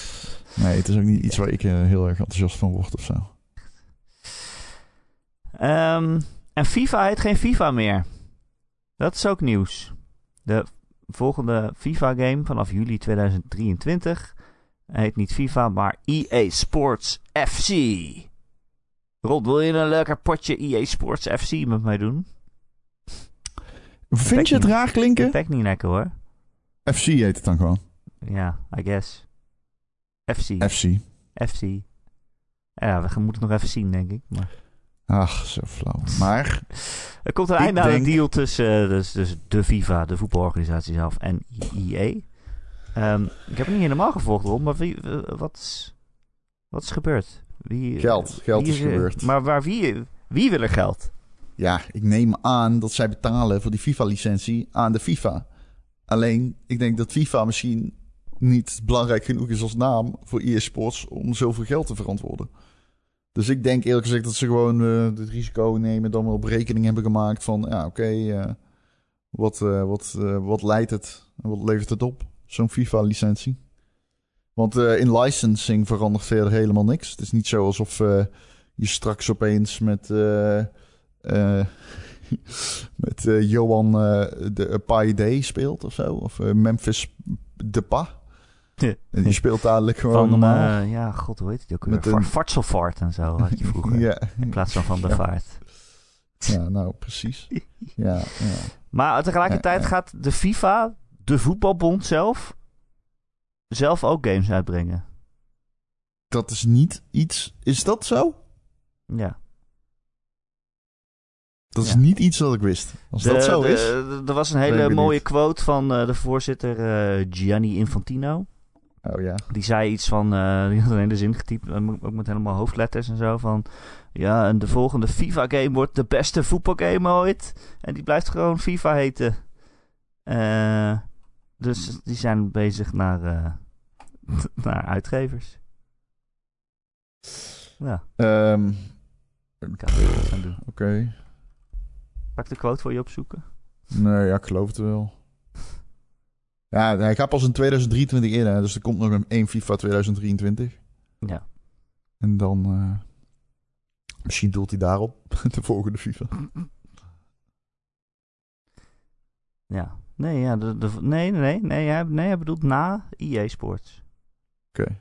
nee, het is ook niet iets waar ik heel erg enthousiast van word of zo. Um, en FIFA heet geen FIFA meer. Dat is ook nieuws. De volgende FIFA-game vanaf juli 2023 heet niet FIFA, maar EA Sports FC. Rod, wil je een leuker potje EA Sports FC met mij doen? Vind je het raar klinken? Dat niet lekker hoor. FC heet het dan gewoon. Ja, I guess. FC. FC. FC. Ja, we moeten het nog even zien, denk ik. Maar... Ach, zo flauw. Maar... er komt een einde aan een deal tussen dus, dus de FIFA, de voetbalorganisatie zelf, en EA. Um, ehm, ik heb het niet helemaal gevolgd, Ron, maar wie, wat, is, wat is gebeurd? Wie, geld. Geld is, gebeurd. Maar waar, wie, wie wil er geld? Ja, ik neem aan dat zij betalen voor die FIFA-licentie aan de FIFA. Alleen, ik denk dat FIFA misschien niet belangrijk genoeg is als naam voor EA Sports om zoveel geld te verantwoorden. Dus ik denk eerlijk gezegd dat ze gewoon uh, het risico nemen, dan wel op rekening hebben gemaakt van, ja, oké, uh, wat, uh, wat, wat leidt het en wat levert het op, zo'n FIFA-licentie? Want in licensing verandert verder helemaal niks. Het is niet zo alsof je straks opeens met, met Johan de Pai speelt of zo, of Memphis Depay. En die speelt dadelijk gewoon van, normaal. Uh, ja, god, hoe heet die ook weer? Een... Fartselvaart en zo had je vroeger. ja. In plaats van Van de ja. Vaart. Ja, nou, precies. ja, ja. Maar tegelijkertijd gaat de FIFA, de voetbalbond zelf, zelf ook games uitbrengen. Dat is niet iets... Is dat zo? Ja. Dat is niet iets wat ik wist. Als dat zo is. Er was een hele mooie quote van uh, de voorzitter uh, Gianni Infantino. Oh ja. Die zei iets van, uh, die had alleen de zin getypt, ook met helemaal hoofdletters en zo. Van ja, en de volgende FIFA-game wordt de beste voetbalgame ooit. En die blijft gewoon FIFA heten. Uh, dus die zijn bezig naar, uh, naar uitgevers. Ja. Um. Oké. Okay. Pak de quote voor je opzoeken? Nee, ja, ik geloof het wel. Ja, hij gaat pas in 2023 in, hè, dus er komt nog een 1 FIFA 2023. Ja. En dan... Uh, misschien doelt hij daarop, de volgende FIFA. Ja. Nee, ja, de, de, nee, nee, nee, hij, nee, hij bedoelt na EA Sports. Oké. Okay.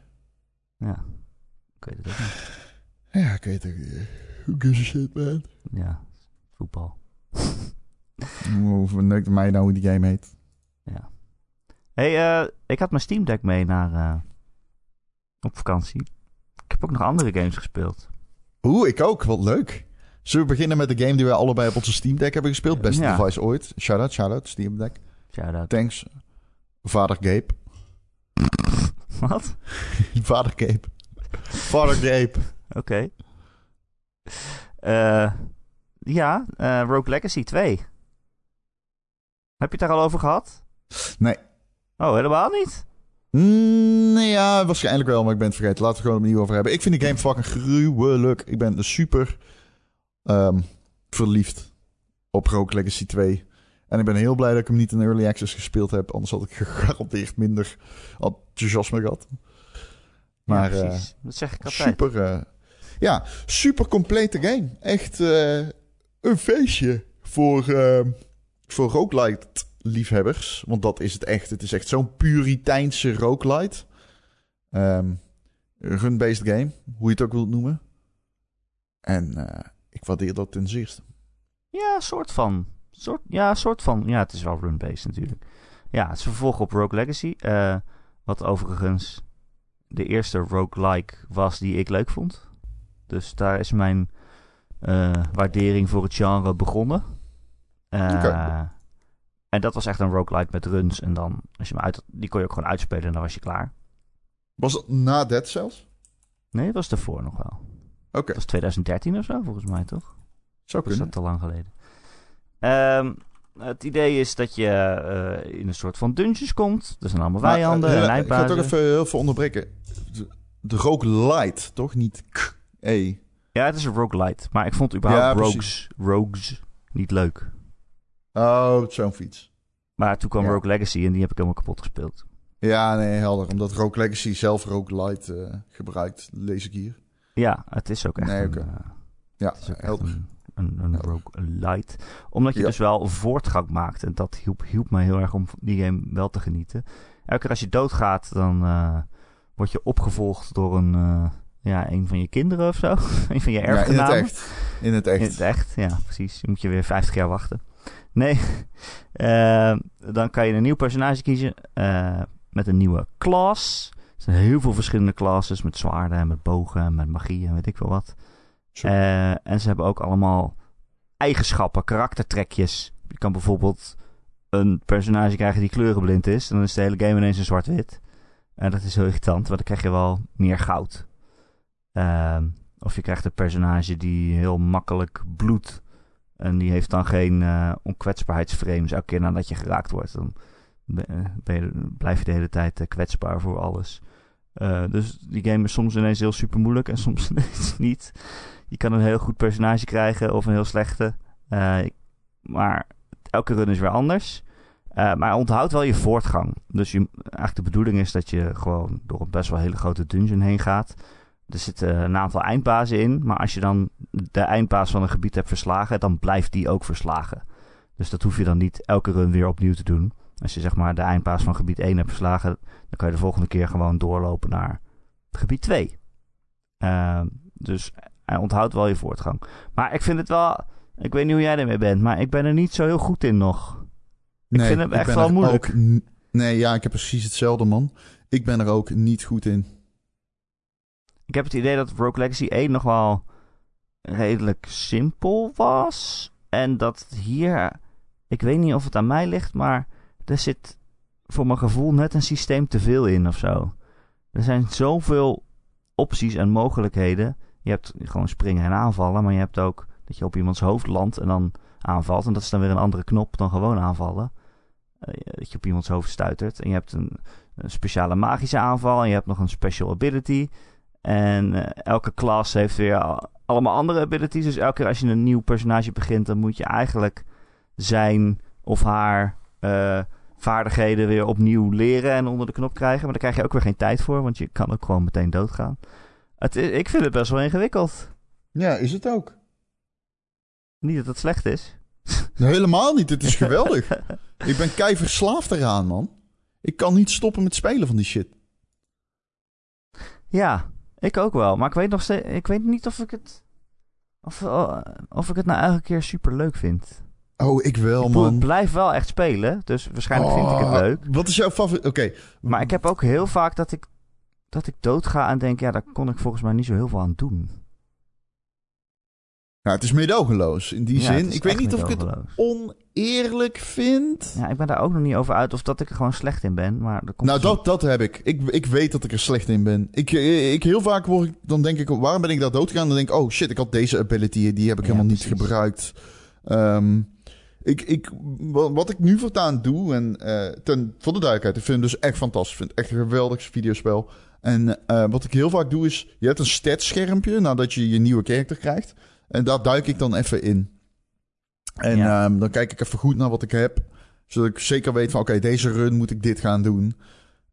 Ja. Ik weet het ook niet. Ja, ik weet het ook niet. Who gives a shit, man? Ja, voetbal. Hoe verneukt mij nou hoe die game heet? Hey, eh, ik had mijn Steam Deck mee naar, eh, op vakantie. Ik heb ook nog andere games gespeeld. Oeh, ik ook. Wat leuk. Zullen we beginnen met de game die wij allebei op onze Steam Deck hebben gespeeld? Beste Ja. device ooit. Shout-out, shout-out, Steam Deck. Shout-out. Thanks. Vader Gabe. Wat? Vader Gabe. Vader Gabe. Oké. Eh, ja, Rogue Legacy 2. Heb je het daar al over gehad? Nee. Oh, helemaal niet? Mm, nee, ja, waarschijnlijk wel, maar ik ben het vergeten. Laten we het gewoon opnieuw over hebben. Ik vind die game fucking gruwelijk. Ik ben super ehm, verliefd op Rogue Legacy 2. En ik ben heel blij dat ik hem niet in Early Access gespeeld heb. Anders had ik gegarandeerd minder enthousiasme gehad. Maar ja, eh, precies. dat zeg ik altijd. super, eh, ja, super complete game. Echt eh, een feestje voor, eh, voor roguelite liefhebbers. Want dat is het echt. Het is echt zo'n puriteinse roguelite. Ehm Run-based game, hoe je het ook wilt noemen. En eh, ik waardeer dat ten zeerste. Ja, soort van. Soort, ja, soort van. Ja, het is wel run-based natuurlijk. Ja, het is vervolg op Rogue Legacy. eh, wat overigens de eerste roguelike was die ik leuk vond. Dus daar is mijn eh, waardering voor het genre begonnen. Oké. En dat was echt een roguelike met runs. En dan, als je hem uit, die kon je ook gewoon uitspelen en dan was je klaar. Was dat na Dead Cells? Nee, dat was ervoor nog wel. Oké, Dat was 2013 of zo, volgens mij toch? zou Of is kunnen. dat te lang geleden? Ehm, het idee is dat je eh, in een soort van dungeons komt. Er zijn allemaal Maar, vijanden eh, en ik ga het ook even heel veel onderbreken. De, de roguelite, toch? Niet k e Ja, het is een roguelite. Maar ik vond überhaupt Ja, rogues, rogues niet leuk. Oh, zo'n fiets. Maar toen kwam Ja. Rogue Legacy en die heb ik helemaal kapot gespeeld. Ja, nee, helder. Omdat Rogue Legacy zelf roguelite eh gebruikt, lees ik hier. Ja, het is ook echt Nee, een, eh, Ja, het is ook echt helder. een, een, een Helder. roguelite. Omdat je Ja. dus wel voortgang maakt. En dat hielp, hielp mij heel erg om die game wel te genieten. Elke keer als je doodgaat, dan eh, word je opgevolgd door een, ja, een van je kinderen of zo. een van je Ja, in het erfgenamen. echt. In het echt. In het echt, ja, precies. Dan moet je weer 50 jaar wachten. Nee, eh, dan kan je een nieuw personage kiezen eh, met een nieuwe class. Er zijn heel veel verschillende classes met zwaarden en met bogen en met magie en weet ik veel wat. Eh, en ze hebben ook allemaal eigenschappen, karaktertrekjes. Je kan bijvoorbeeld een personage krijgen die kleurenblind is. En dan is de hele game ineens een zwart-wit. En dat is heel irritant, want dan krijg je wel meer goud. Ehm, of je krijgt een personage die heel makkelijk bloedt. En die heeft dan geen eh onkwetsbaarheidsframes. Elke keer nadat je geraakt wordt, dan eh, blijf je de hele tijd eh, kwetsbaar voor alles. Dus die game is soms ineens heel super moeilijk en soms ineens niet. Je kan een heel goed personage krijgen of een heel slechte. Maar elke run is weer anders. Maar onthoud wel je voortgang. Dus je, eigenlijk de bedoeling is dat je gewoon door een best wel hele grote dungeon heen gaat. Er zitten een aantal eindbazen in. Maar als je dan de eindbaas van een gebied hebt verslagen, dan blijft die ook verslagen. Dus dat hoef je dan niet elke run weer opnieuw te doen. Als je zeg maar de eindbaas van gebied 1 hebt verslagen, dan kan je de volgende keer gewoon doorlopen naar gebied 2. Ehm, dus hij onthoudt wel je voortgang. Maar ik vind het wel. Ik weet niet hoe jij ermee bent, maar ik ben er niet zo heel goed in nog. nee, vind hem echt wel moeilijk. ook nee, ja, ik heb precies hetzelfde, man. Ik ben er ook niet goed in. Ik heb het idee dat Rogue Legacy 1 nog wel redelijk simpel was. En dat hier, ik weet niet of het aan mij ligt, maar er zit voor mijn gevoel net een systeem te veel in of zo. Er zijn zoveel opties en mogelijkheden. Je hebt gewoon springen en aanvallen, maar je hebt ook dat je op iemands hoofd landt en dan aanvalt. En dat is dan weer een andere knop dan gewoon aanvallen. Eh, dat je op iemands hoofd stuitert. En je hebt een, een speciale magische aanval en je hebt nog een special ability. En eh, elke klas heeft weer al- allemaal andere abilities. Dus elke keer als je een nieuw personage begint, dan moet je eigenlijk zijn of haar eh, vaardigheden weer opnieuw leren en onder de knop krijgen. Maar daar krijg je ook weer geen tijd voor, want je kan ook gewoon meteen doodgaan. Het, ik vind het best wel ingewikkeld. Ja, is het ook. Niet dat het slecht is. Nee, helemaal niet. Het is geweldig. ik ben kei verslaafd eraan, man. Ik kan niet stoppen met spelen van die shit. Ja, ik ook wel. Maar ik weet nog steeds, ik weet niet of ik het, of, eh, of ik het nou elke keer super leuk vind. Oh, ik wel, Ik man. blijf wel echt spelen, dus waarschijnlijk vind ik het Oh, leuk. Wat is jouw favoriet? Oké. Maar ik heb ook heel vaak dat ik, dat ik doodga en denk, ja, daar kon ik volgens mij niet zo heel veel aan doen. Nou, het is meedogenloos in die Ja, zin. Ik weet niet of ik het oneerlijk vind. Ja, ik ben daar ook nog niet over uit of dat ik er gewoon slecht in ben, maar komt Nou, dat, dat heb ik. ik. Ik weet dat ik er slecht in ben. Ik, ik heel vaak word ik, dan denk ik, waarom ben ik daar doodgegaan? Dan denk ik, oh shit, ik had deze ability, die heb ik Ja, helemaal niet gebruikt. Ehm, ik, ik, wa- wat ik nu voortaan doe, en eh, ten, voor de duidelijkheid, ik vind het dus echt fantastisch. Ik vind het echt een geweldig videospel. En eh, wat ik heel vaak doe is, je hebt een statschermpje nadat je je nieuwe karakter krijgt. En daar duik ik dan even in. En Ja. ehm, dan kijk ik even goed naar wat ik heb. Zodat ik zeker weet van, oké, deze run moet ik dit gaan doen.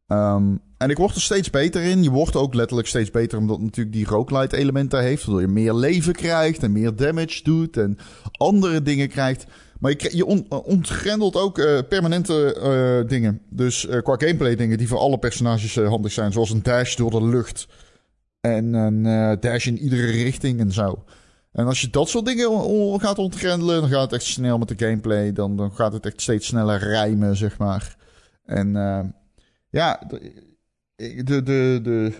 Ehm, en ik word er steeds beter in. Je wordt ook letterlijk steeds beter omdat natuurlijk die roguelite element daar heeft. Waardoor je meer leven krijgt en meer damage doet en andere dingen krijgt. Maar je, je on- ontgrendelt ook eh, permanente eh, dingen. Dus eh, qua gameplay dingen die voor alle personages eh, handig zijn. Zoals een dash door de lucht. En een eh, dash in iedere richting en zo. En als je dat soort dingen gaat ontgrendelen, dan gaat het echt snel met de gameplay. Dan, dan gaat het echt steeds sneller rijmen, zeg maar. En eh, ja, de, de, de, de,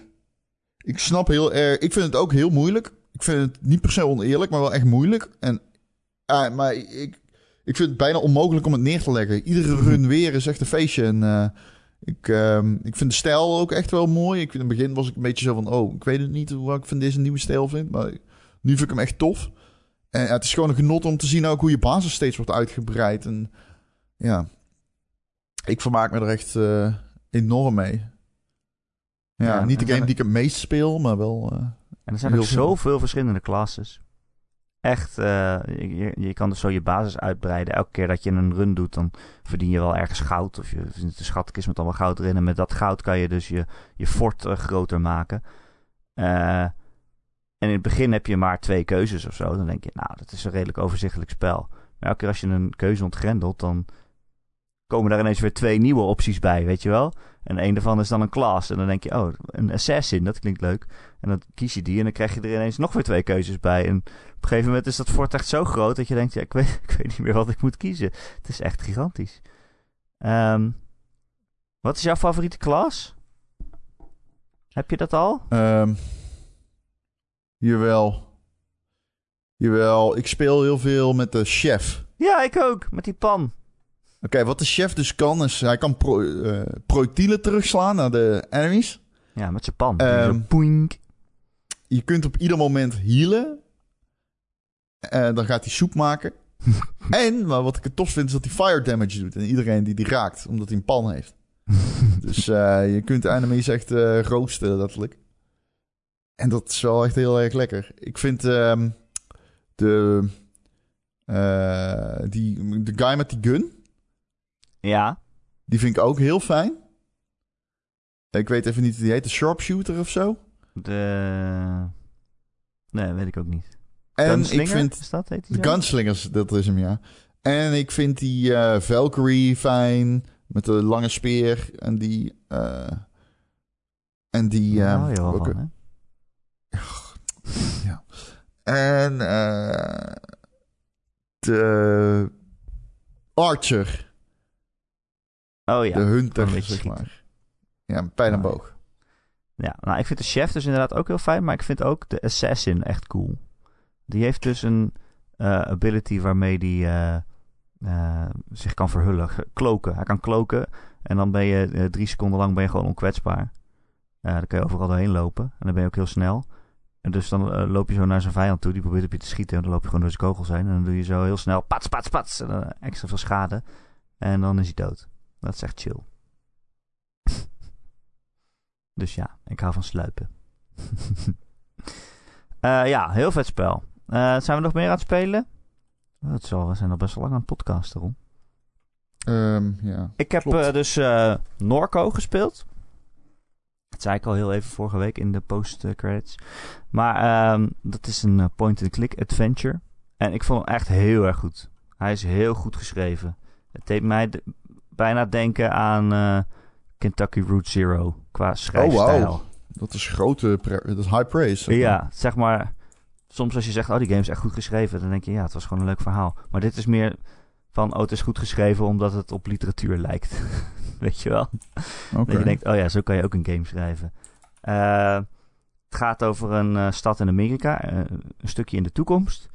ik snap heel erg. Ik vind het ook heel moeilijk. Ik vind het niet per se oneerlijk, maar wel echt moeilijk. En, ah, maar ik, ik vind het bijna onmogelijk om het neer te leggen. Iedere run weer is echt een feestje. En eh, ik, ehm, ik vind de stijl ook echt wel mooi. Ik, in het begin was ik een beetje zo van: oh, ik weet het niet hoe ik van deze nieuwe stijl vind. Maar nu vind ik hem echt tof. En ja, het is gewoon een genot om te zien ook hoe je basis steeds wordt uitgebreid. En ja, ik vermaak me er echt eh, enorm mee. Ja, Ja, niet de game die ik het meest speel, maar wel. eh, En er zijn ook veel. zoveel verschillende classes. Echt, eh, je, je kan dus zo je basis uitbreiden. Elke keer dat je een run doet, dan verdien je wel ergens goud. Of je vindt een schatkist met allemaal goud erin. En met dat goud kan je dus je, je fort groter maken. Eh, en in het begin heb je maar twee keuzes of zo. Dan denk je, nou, dat is een redelijk overzichtelijk spel. Maar elke keer als je een keuze ontgrendelt, dan komen daar ineens weer twee nieuwe opties bij, weet je wel? En een daarvan is dan een class. En dan denk je, oh, een assassin, dat klinkt leuk. En dan kies je die en dan krijg je er ineens nog weer twee keuzes bij. En op een gegeven moment is dat fort echt zo groot dat je denkt, ja, ik weet, ik weet niet meer wat ik moet kiezen. Het is echt gigantisch. Ehm, wat is jouw favoriete klas? Heb je dat al? ehm, jawel. Jawel, ik speel heel veel met de chef. Ja, ik ook, met die pan. Oké, wat de chef dus kan, is hij kan pro- eh, projectielen terugslaan naar de enemies. Ja, met zijn pan. Zo poink. Je kunt op ieder moment healen. En dan gaat hij soep maken. en, maar wat ik het tof vind, is dat hij fire damage doet. En iedereen die die raakt, omdat hij een pan heeft. dus eh, je kunt de enemies echt eh roosten, letterlijk. En dat is wel echt heel erg lekker. Ik vind ehm, de, eh, die, de guy met die gun, Ja, die vind ik ook heel fijn. Ik weet even niet, die heet de sharpshooter of zo. de... Nee, weet ik ook niet. En Gunslinger, ik vind Is dat, heet die De zo? Gunslingers, dat is hem, ja. En ik vind die eh, Valkyrie fijn. Met de lange speer. En die... eh, en die... Je wel ook- van, hè? Ja. En... eh, de... Archer. Oh ja. de hunter, zeg maar. Ja, met pijl en boog. Ja, nou, ik vind de chef dus inderdaad ook heel fijn, maar ik vind ook de assassin echt cool. Die heeft dus een eh, ability waarmee die eh, zich kan verhullen, kloken. Hij kan kloken en dan ben je drie seconden lang ben je gewoon onkwetsbaar. Dan kan je overal doorheen lopen en dan ben je ook heel snel. En dus dan eh, loop je zo naar zijn vijand toe, die probeert op je te schieten en dan loop je gewoon door zijn kogels heen. En dan doe je zo heel snel pats, pats, pats en dan extra veel schade. En dan is hij dood. Dat is echt chill. Dus ja, ik hou van sluipen. Eh, ja, heel vet spel. Eh, zijn we nog meer aan het spelen? Oh, het is al, we zijn al best wel lang aan het podcasten, Ron. Ehm, ja. Ik heb dus Norco gespeeld. Dat zei ik al heel even vorige week in de post-credits. Maar ehm, dat is een eh, point-and-click adventure. En ik vond hem echt heel erg goed. Hij is heel goed geschreven. Het deed mij de- bijna denken aan eh, Kentucky Route Zero qua schrijfstijl. Dat is grote... Dat is high praise. zeg maar. Ja, zeg maar. Soms als je zegt, oh, die game is echt goed geschreven, dan denk je, ja, het was gewoon een leuk verhaal. Maar dit is meer van, oh, het is goed geschreven omdat het op literatuur lijkt. Weet je wel? Dat je denkt, oh ja, zo kan je ook een game schrijven. Eh, het gaat over een eh, stad in Amerika, eh, een stukje in de toekomst.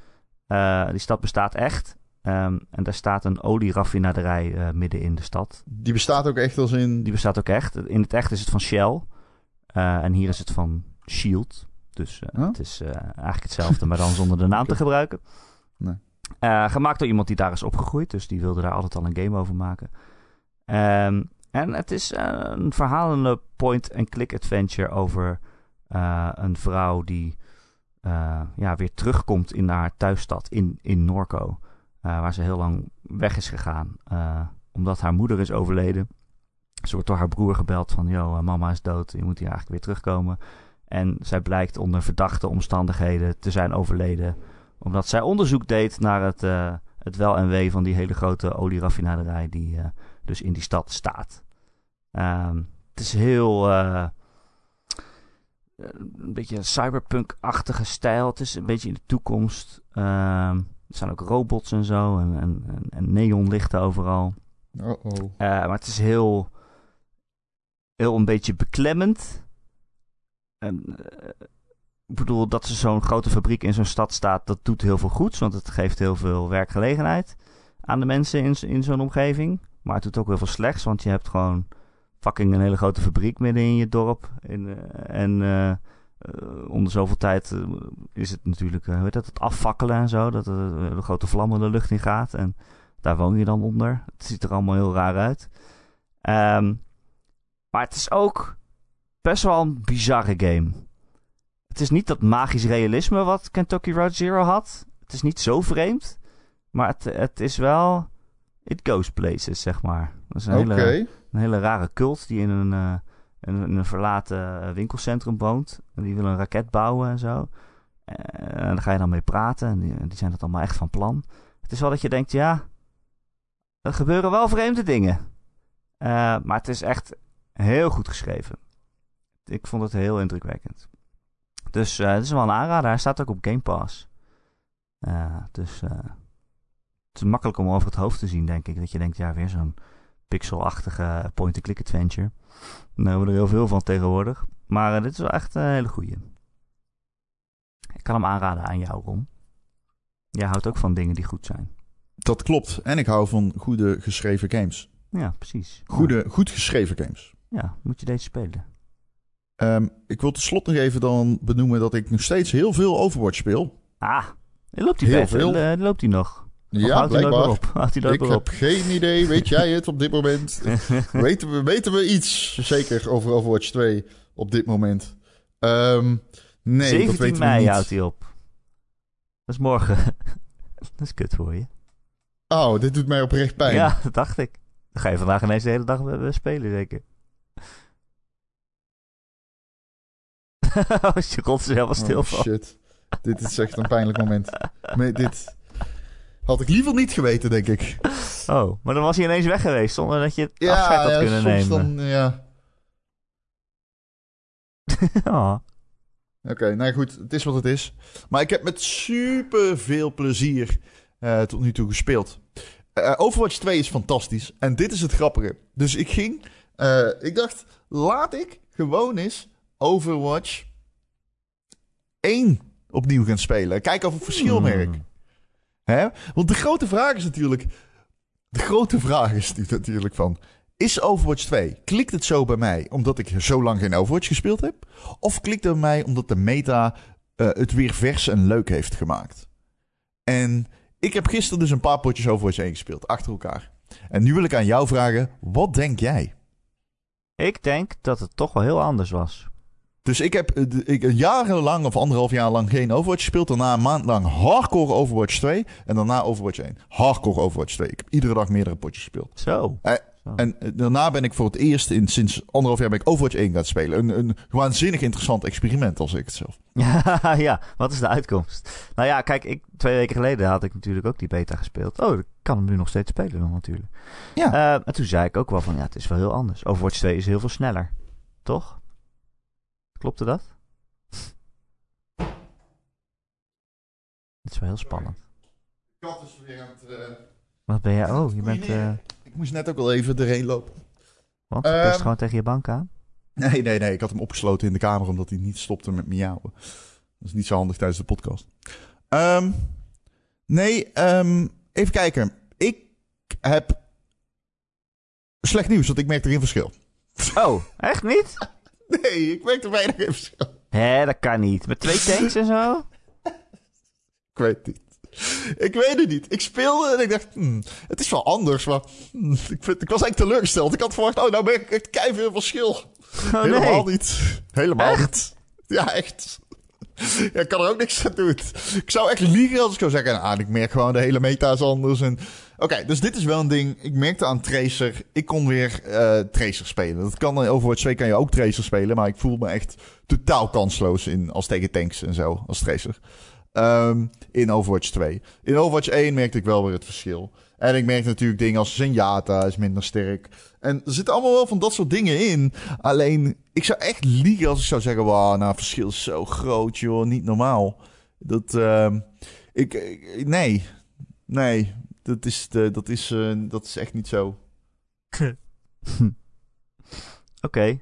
Die stad bestaat echt. Ehm, en daar staat een olieraffinaderij midden in de stad. Die bestaat ook echt als in... Die bestaat ook echt. In het echt is het van Shell. En hier is het van Shield. Dus Huh? het is eigenlijk hetzelfde, maar dan zonder de naam te gebruiken. Nee. Gemaakt door iemand die daar is opgegroeid. Dus die wilde daar altijd al een game over maken. Ehm, en het is eh, een verhalende point-and-click adventure over eh, een vrouw die eh, ja, weer terugkomt in haar thuisstad in, in Norco. waar ze heel lang weg is gegaan. omdat haar moeder is overleden. Ze wordt door haar broer gebeld van... Yo, eh, mama is dood, je moet hier eigenlijk weer terugkomen. En zij blijkt onder verdachte omstandigheden te zijn overleden... omdat zij onderzoek deed naar het, het wel en wee van die hele grote olieraffinaderij... die dus in die stad staat. Ehm, het is heel... eh, een beetje een cyberpunk-achtige stijl. Het is een beetje in de toekomst. Ehm, er zijn ook robots en zo. En, en, en- en neonlichten overal. Eh, maar het is heel, heel een beetje beklemmend. En, eh, ik bedoel, dat er zo'n grote fabriek in zo'n stad staat, dat doet heel veel goeds. Want het geeft heel veel werkgelegenheid aan de mensen in, in zo'n omgeving. Maar het doet ook heel veel slechts, want je hebt gewoon fucking een hele grote fabriek midden in je dorp. Eh, en eh, onder zoveel tijd is het natuurlijk, heet dat, het afvakkelen en zo. Dat er een grote vlammen de lucht in gaat. En daar woon je dan onder. Het ziet er allemaal heel raar uit. Ehm, maar het is ook best wel een bizarre game. Het is niet dat magisch realisme wat Kentucky Road Zero had. Het is niet zo vreemd. Maar het, het is wel... It goes places, zeg maar. Dat is een, hele, een hele rare cult die in een, eh, in, een verlaten eh, winkelcentrum woont. En die wil een raket bouwen en zo. Eh, en daar ga je dan mee praten. En die, die zijn dat allemaal echt van plan. Het is wel dat je denkt, ja... Er gebeuren wel vreemde dingen. Eh, maar het is echt heel goed geschreven. Ik vond het heel indrukwekkend. Dus eh, het is wel een aanrader. Hij staat ook op Game Pass. Eh, dus eh, het is makkelijk om over het hoofd te zien, denk ik. Dat je denkt, ja, weer zo'n pixelachtige point-and-click adventure. Daar hebben we er heel veel van tegenwoordig. Maar eh, dit is wel echt een hele goeie. Ik kan hem aanraden aan jou, Ron. Jij houdt ook van dingen die goed zijn. Dat klopt. En ik hou van goede geschreven games. Ja, precies. Goede, goed geschreven games. Ja, moet je deze spelen. Ehm, ik wil tot slot nog even dan benoemen dat ik nog steeds heel veel Overwatch speel. Ah, loopt hij Heel best? veel. Eh, loopt hij nog? Ja, houdt blijkbaar. op? Houdt hij nooit Ik op? heb geen idee. Weet jij het op dit moment? weten, we, weten we iets zeker over Overwatch 2 op dit moment? Ehm, nee, dat 17 weten we mei niet. houdt hij op. Dat is morgen. dat is kut voor je. Oh, dit doet mij oprecht pijn. Ja, dat dacht ik. Dan ga je vandaag ineens de hele dag spelen, zeker. oh, je rot is helemaal stil Oh, van. shit. dit is echt een pijnlijk moment. Dit had ik liever niet geweten, denk ik. Oh, maar dan was hij ineens weg geweest zonder dat je het Ja, afscheid had ja, kunnen soms nemen. dan, ja. oh. Oké, nou goed, het is wat het is. Maar ik heb met super veel plezier eh, tot nu toe gespeeld. Eh, Overwatch 2 is fantastisch. En dit is het grappige. Dus ik ging, eh, ik dacht, laat ik gewoon eens Overwatch 1 opnieuw gaan spelen. Kijken of ik verschil merk. Hmm. Hè? Want de grote vraag is natuurlijk, de grote vraag is natuurlijk van, is Overwatch 2, klikt het zo bij mij omdat ik zo lang geen Overwatch gespeeld heb? Of klikt het bij mij omdat de meta eh, het weer vers en leuk heeft gemaakt? En ik heb gisteren dus een paar potjes Overwatch 1 gespeeld, achter elkaar. En nu wil ik aan jou vragen, wat denk jij? Ik denk dat het toch wel heel anders was. Dus ik heb eh, ik, een jaar lang of anderhalf jaar lang geen Overwatch gespeeld. Daarna een maand lang hardcore Overwatch 2. En daarna Overwatch 1. Hardcore Overwatch 2. Ik heb iedere dag meerdere potjes gespeeld. Zo. Eh. En eh, daarna ben ik voor het eerst in sinds anderhalf jaar ben ik Overwatch 1 gaan spelen. Een, een waanzinnig interessant experiment, als ik het zelf. ja, wat is de uitkomst? Nou ja, kijk, ik, twee weken geleden had ik natuurlijk ook die beta gespeeld. Oh, ik kan hem nu nog steeds spelen dan natuurlijk. Ja. Eh, en toen zei ik ook wel van, ja, het is wel heel anders. Overwatch 2 is heel veel sneller. Toch? Klopte dat? Het is wel heel spannend. kat is weer aan het... Wat ben jij? Oh, je bent... Eh Ik moest net ook wel even erheen lopen. want je Ehm, gewoon tegen je bank aan? Nee, nee, nee. Ik had hem opgesloten in de kamer omdat hij niet stopte met miauwen. Dat is niet zo handig tijdens de podcast. Ehm, nee, ehm, even kijken. Ik heb slecht nieuws, want ik merk er geen verschil. Oh, echt niet? Nee, ik merk er weinig geen verschil. Hé, dat kan niet. Met twee tanks en zo? Ik weet het niet. Ik weet het niet. Ik speelde en ik dacht, hmm, het is wel anders, maar hmm, ik, vind, ik was eigenlijk teleurgesteld. Ik had verwacht, oh, nou merk ik echt keiveel verschil. Oh, Helemaal nee. niet. Helemaal Echt? niet. Ja, echt. Ja, ik kan er ook niks aan doen. Ik zou echt liegen als ik zou zeggen, ah, ik merk gewoon de hele meta is anders. En... Oké, dus dit is wel een ding. Ik merkte aan Tracer, ik kon weer eh, Tracer spelen. Dat kan in Overwatch 2 kan je ook Tracer spelen, maar ik voel me echt totaal kansloos in, als tegen tanks en zo, als Tracer. Ehm, in Overwatch 2. In Overwatch 1 merkte ik wel weer het verschil. En ik merk natuurlijk dingen als Zenyatta is minder sterk. En er zitten allemaal wel van dat soort dingen in. Alleen, ik zou echt liegen als ik zou zeggen... Wauw, nou, verschil is zo groot, joh. Niet normaal. Dat, ik, ik- nee. Nee, dat is, de, dat, is, eh, dat is echt niet zo. Oké.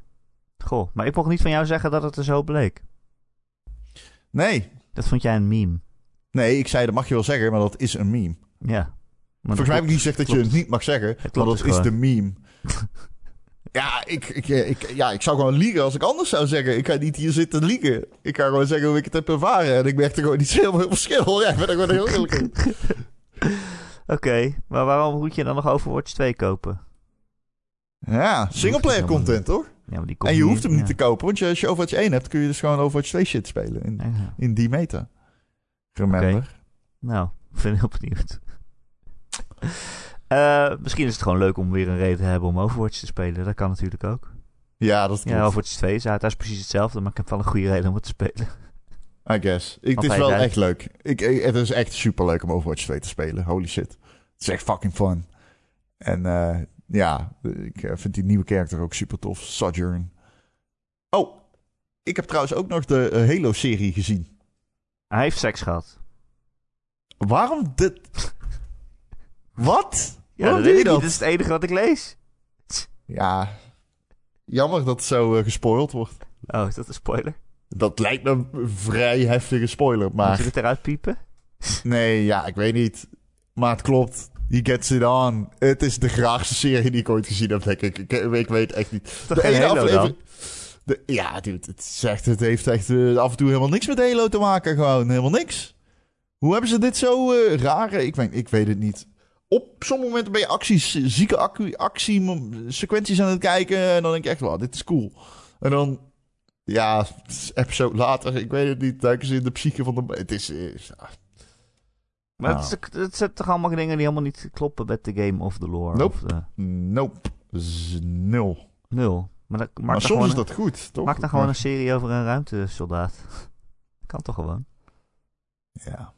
Goh, maar ik mocht niet van jou zeggen dat het er zo bleek. Nee. Dat vond jij een meme. Nee, ik zei dat mag je wel zeggen, maar dat is een meme. Ja. Maar Volgens mij heb ik niet gezegd dat je het niet mag zeggen, maar dat dus is gewoon. de meme. ja, ik, ik, ik, ja, ik zou gewoon liegen als ik anders zou zeggen. Ik ga niet hier zitten liegen. Ik ga gewoon zeggen hoe ik het heb ervaren. En ik merk er gewoon niet zo heel veel verschil. Ja, ik ben er gewoon heel eerlijk in. Oké, maar waarom moet je dan nog Overwatch 2 kopen? Ja, singleplayer content, toch? Ja, maar die komt En je hoeft hem niet ja. te kopen, want als je Overwatch 1 hebt, kun je dus gewoon Overwatch 2 shit spelen. In, Ja. in die meta. Remember. Nou, ik ben heel benieuwd. Eh, misschien is het gewoon leuk om weer een reden te hebben om Overwatch te spelen. Dat kan natuurlijk ook. Ja, dat klopt. Ja, Overwatch 2 is uit. Dat is precies hetzelfde, maar ik heb wel een goede reden om het te spelen. I guess. Ik, het is wel echt leuk. Ik, ik- het is echt super leuk om Overwatch 2 te spelen. Holy shit. Het is echt fucking fun. En eh, ja, ik eh, vind die nieuwe karakter ook super tof. Sojourn. Oh, ik heb trouwens ook nog de eh, Halo-serie gezien. Hij heeft seks gehad. Waarom dit... Wat? Ja, Waarom dat doe je niet. dat? Is het enige wat ik lees. Ja, jammer dat het zo gespoild wordt. Oh, is dat een spoiler? Dat lijkt me een vrij heftige spoiler, Moet maar... je het eruit piepen? Nee, ja, ik weet niet. Maar het klopt. He gets it on. Het is de graagste serie die ik ooit gezien heb, denk ik. Ik, ik weet echt niet. Toch geen Halo dan? De, ja, dude, het, zegt, het heeft echt eh, af en toe helemaal niks met Halo te maken. Gewoon helemaal niks. Hoe hebben ze dit zo eh raar? Ik weet, ik weet het niet. Op sommige momenten ben je acties, zieke actie, actie sequenties aan het kijken. En dan denk je echt, wow, dit is cool. En dan, ja, episode later, ik weet het niet, duiken ze in de psyche van de... Het is... eh, Maar Nou. het, is, het zijn toch allemaal dingen die helemaal niet kloppen met de game of the lore? Nope. Of de, Nope. Z- nul. nul. Maar, Maar soms gewoon is dat goed, toch? Maak dan gewoon een serie over een ruimtesoldaat. kan toch gewoon? Ja.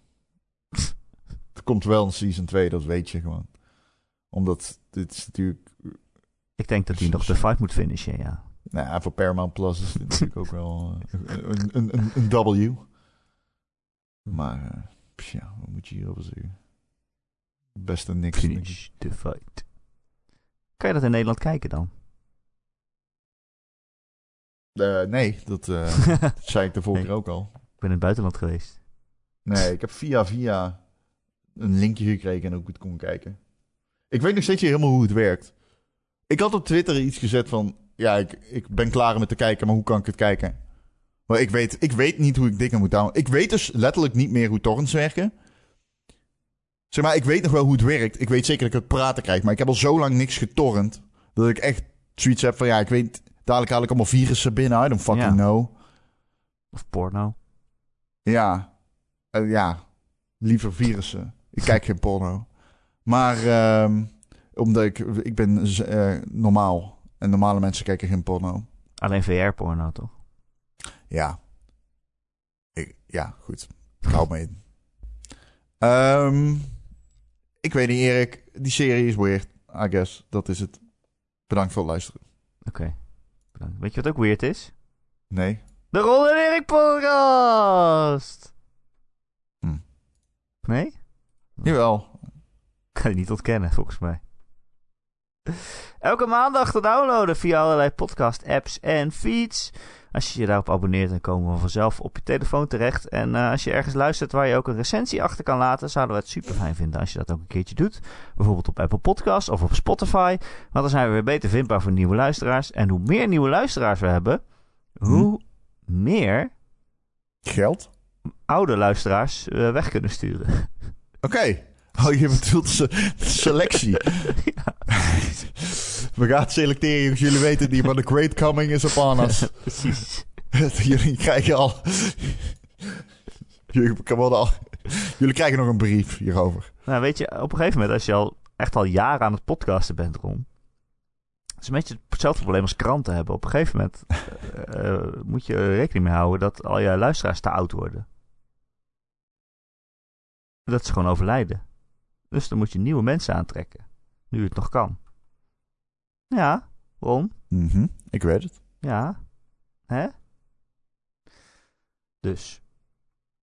er komt wel een season 2, dat weet je gewoon. Omdat dit is natuurlijk... Ik denk dat hij nog de fight moet finishen, ja. Nou ja, voor Paramount Plus is dit natuurlijk ook wel eh, een, een, een, een W. Maar, eh, pff, ja, wat moet je hierover zeggen? Beste niks. Finish the fight. Kan je dat in Nederland kijken dan? Eh, nee, dat eh, dat zei ik de vorige Nee. keer ook al. Ik ben in het buitenland geweest. Nee, ik heb via via een linkje gekregen en ook het kon kijken. Ik weet nog steeds niet helemaal hoe het werkt. Ik had op Twitter iets gezet van... Ja, ik, ik ben klaar met te kijken, maar hoe kan ik het kijken? Maar ik weet, ik weet niet hoe ik dingen moet downloaden. Ik weet dus letterlijk niet meer hoe torrents werken. Zeg maar, ik weet nog wel hoe het werkt. Ik weet zeker dat ik het praten krijg. Maar ik heb al zo lang niks getorrent... dat ik echt zoiets heb van... Ja, ik weet... Dadelijk haal ik allemaal virussen binnen. I don't fucking Ja. know. Of porno. Ja. Eh, ja. Liever virussen. Ik kijk geen porno. Maar ehm, omdat ik... Ik ben eh, normaal. En normale mensen kijken geen porno. Alleen VR-porno, toch? Ja. Ik, ja, goed. Ik hou me in. Ehm, ik weet niet, Erik. Die serie is weird. I guess. Dat is het. Bedankt voor het luisteren. Oké. Weet je wat ook weird is? Nee. De Ron en Erik podcast! Hm. Nee? Jawel. Kan je niet ontkennen, volgens mij. Elke maandag te downloaden via allerlei podcast-apps en feeds. Als je je daarop abonneert, dan komen we vanzelf op je telefoon terecht. En uh, als je ergens luistert waar je ook een recensie achter kan laten, zouden we het super fijn vinden als je dat ook een keertje doet. Bijvoorbeeld op Apple Podcasts of op Spotify. Want dan zijn we weer beter vindbaar voor nieuwe luisteraars. En hoe meer nieuwe luisteraars we hebben, hoe meer Geld? oude luisteraars uh, weg kunnen sturen. Oké. Okay. Oh, je bedoelt se selectie. ja. We gaan selecteren, jongens. Jullie weten niet, maar the great coming is upon us. Precies. Jullie krijgen al... Jullie, al... Jullie krijgen nog een brief hierover. Nou, weet je, op een gegeven moment, als je al echt al jaren aan het podcasten bent, Ron... Het is een beetje hetzelfde probleem als kranten hebben. Op een gegeven moment uh, moet je rekening mee houden dat al je luisteraars te oud worden. Dat ze gewoon overlijden. Dus dan moet je nieuwe mensen aantrekken. Nu het nog kan. Ja, Ron? Mm -hmm, ik weet het. Ja. Hè? Dus.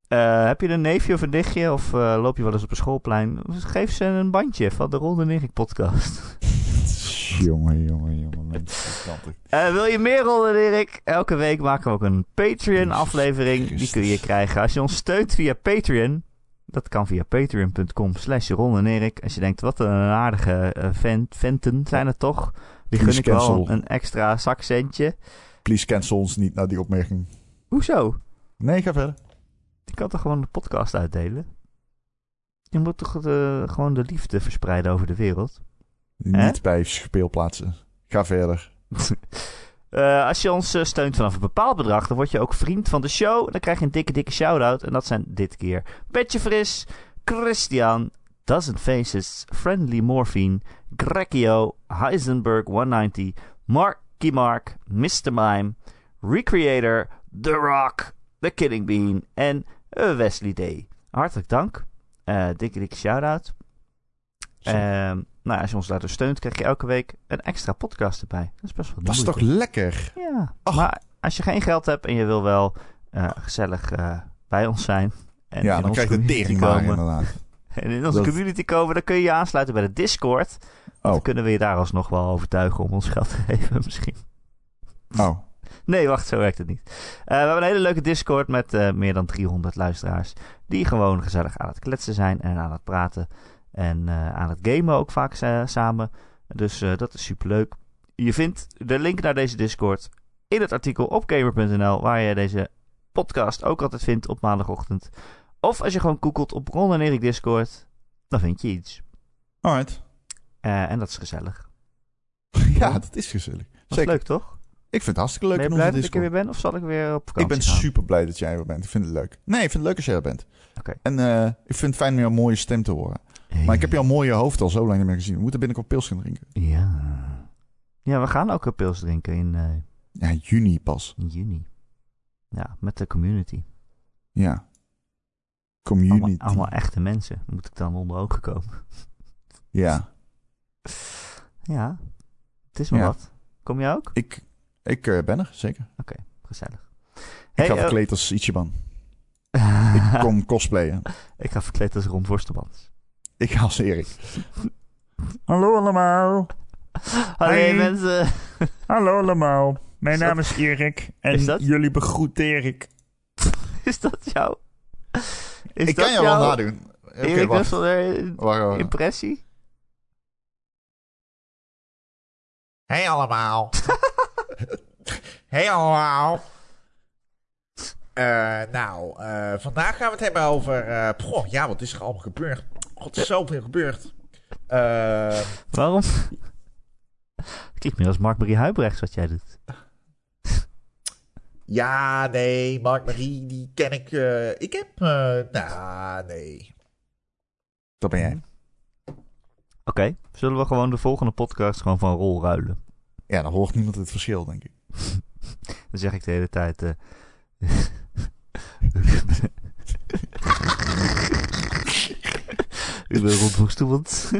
Uh, heb je een neefje of een nichtje of uh, loop je wel eens op een schoolplein? Geef ze een bandje van de Ron en Erik podcast. jongen, jongen, jongen. Mensen, uh, wil je meer Ron en Erik? Elke week maken we ook een Patreon aflevering. Die kun je krijgen als je ons steunt via Patreon. Dat kan via patreon.com slash Ron en Erik. Als je denkt, wat een aardige uh, vent, venten zijn het toch? Die gun ik wel een extra zakcentje. Please cancel ons niet naar die opmerking. Hoezo? Nee, ga verder. Je kan toch gewoon de podcast uitdelen? Je moet toch de, gewoon de liefde verspreiden over de wereld? Niet He? bij speelplaatsen. Ga verder. Uh, als je ons uh, steunt vanaf een bepaald bedrag, dan word je ook vriend van de show. Dan krijg je een dikke, dikke shout-out. En dat zijn dit keer Petje Fris, Christian, Dozen Faces, Friendly Morphine, Grecchio, Heisenberg 190, Marky Mark, Mr. Mime, Recreator, The Rock, The Killing Bean en Wesley Day. Hartelijk dank. dikke, dikke shout-out. Nou, als je ons daardoor steunt, krijg je elke week een extra podcast erbij. Dat is best wel Dat is toch lekker? Ja. Maar als je geen geld hebt en je wil wel uh, gezellig uh, bij ons zijn. En ja, dan krijg je tering inderdaad. En in onze dat... community komen, dan kun je je aansluiten bij de Discord. Oh. Dan kunnen we je daar alsnog wel overtuigen om ons geld te geven misschien. Oh. Nee, wacht, zo werkt het niet. Uh, we hebben een hele leuke Discord met meer dan 300 luisteraars. Die gewoon gezellig aan het kletsen zijn en aan het praten. En uh, aan het gamen ook vaak samen. Dus dat is superleuk. Je vindt de link naar deze Discord in het artikel op gamer.nl, waar je deze podcast ook altijd vindt op maandagochtend. Of als je gewoon googelt op Ron en Erik Discord, dan vind je iets. Alright. Uh, en dat is gezellig. ja, dat is gezellig. Dat is leuk, toch? Ik vind het hartstikke leuk. Ben je blij dat ik er weer ben of zal ik weer op vakantie Ik ben gaan? super blij dat jij er bent. Ik vind het leuk. Nee, ik vind het leuk als jij er bent. Okay. En uh, ik vind het fijn om jouw mooie stem te horen. Maar ik heb jouw mooie hoofd al zo lang niet meer gezien. We moeten binnenkort pils gaan drinken. Ja. Ja, we gaan ook een pils drinken in... Uh, ja, juni pas. In juni. Ja, met de community. Ja. Community. Allemaal, allemaal echte mensen. Moet ik dan onder ogen komen. Ja. Ja. Het is maar ja. wat. Kom je ook? Ik, ik uh, ben er, zeker. Oké, okay, gezellig. Ik ga verkleed uh, als Ichiban. ik kom cosplayen. Ik ga verkleed als Ron. Ik ga als Erik. Hallo allemaal. Hallo hey. mensen. Hallo allemaal. Mijn is naam dat... is Erik en is jullie begroet Erik. is dat jou? Is ik dat kan jou wel nadoen. Okay, Erik. Wacht, wacht. impressie? Hey allemaal. hey allemaal. Uh, nou, uh, vandaag gaan we het hebben over... Uh, poh, ja, wat is er allemaal gebeurd? God, is zoveel gebeurd. Waarom? Klinkt meer als Mark-Marie Huibrechts wat jij doet. Ja, nee, Mark-Marie, die ken ik. Ik heb. Nou, nee. Dat ben jij. Oké, okay. zullen we gewoon de volgende podcast gewoon van rol ruilen? Ja, dan hoort niemand het verschil, denk ik. dan zeg ik de hele tijd. Ik ben rondhoogstoelend.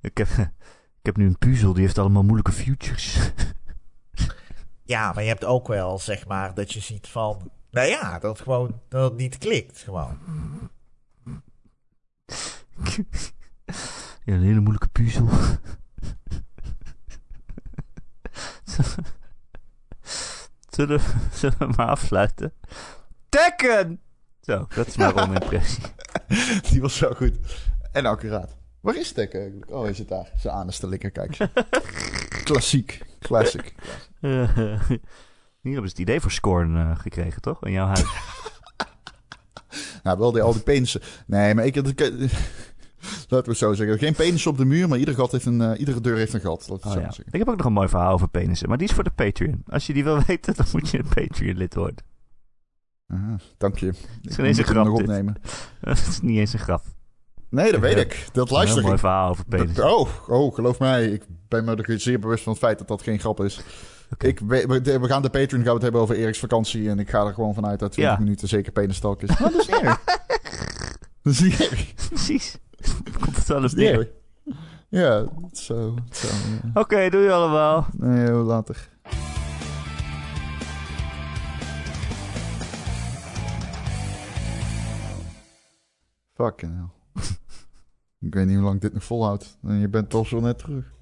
ik, heb, ik heb nu een puzzel, die heeft allemaal moeilijke futures. Ja, maar je hebt ook wel, zeg maar, dat je ziet van... Nou ja, dat het gewoon dat het niet klikt, gewoon. ja, een hele moeilijke puzzel. Zullen, we, zullen we maar afsluiten? Tekken! Zo, dat is mijn Ron-impressie. Die was zo goed. En accuraat. Waar is Tek eigenlijk? Oh, hij zit daar. Zijn anus te likken, kijk. Klassiek. Classic. Hier hebben ze het idee voor Scorn eh, gekregen, toch? In jouw huis. Nou, wel die, al die. Nee, maar ik... ik laten we het zo zeggen. Geen penis op de muur, maar ieder gat heeft een, eh, iedere deur heeft een gat. Laten we het Oh, zo ja. zeggen. Ik heb ook nog een mooi verhaal over penissen, maar die is voor de Patreon. Als je die wil weten, dan moet je een Patreon-lid worden. Aha, dank je. Ik is geen eens een grap, nog opnemen. Dat is niet eens een grap. Nee, dat weet Ja. ik. Dat Een luister heel mooi ik. verhaal over Dat- penissen. oh, oh, geloof mij. Ik ben me er zeer bewust van het feit dat dat geen grap is. Ik, we, we- we gaan de Patreon gaan we het hebben over Erik's vakantie. En ik ga er gewoon vanuit dat 20 Ja. minuten zeker penistalk is. Maar dat is niet erg. Dat is niet erg. Precies. Komt het wel eens neer. Ja, zo. zo. Oké, doei allemaal. Nee, later. Fucking hell. ik weet niet hoe lang dit nog volhoudt. En je bent toch zo net terug.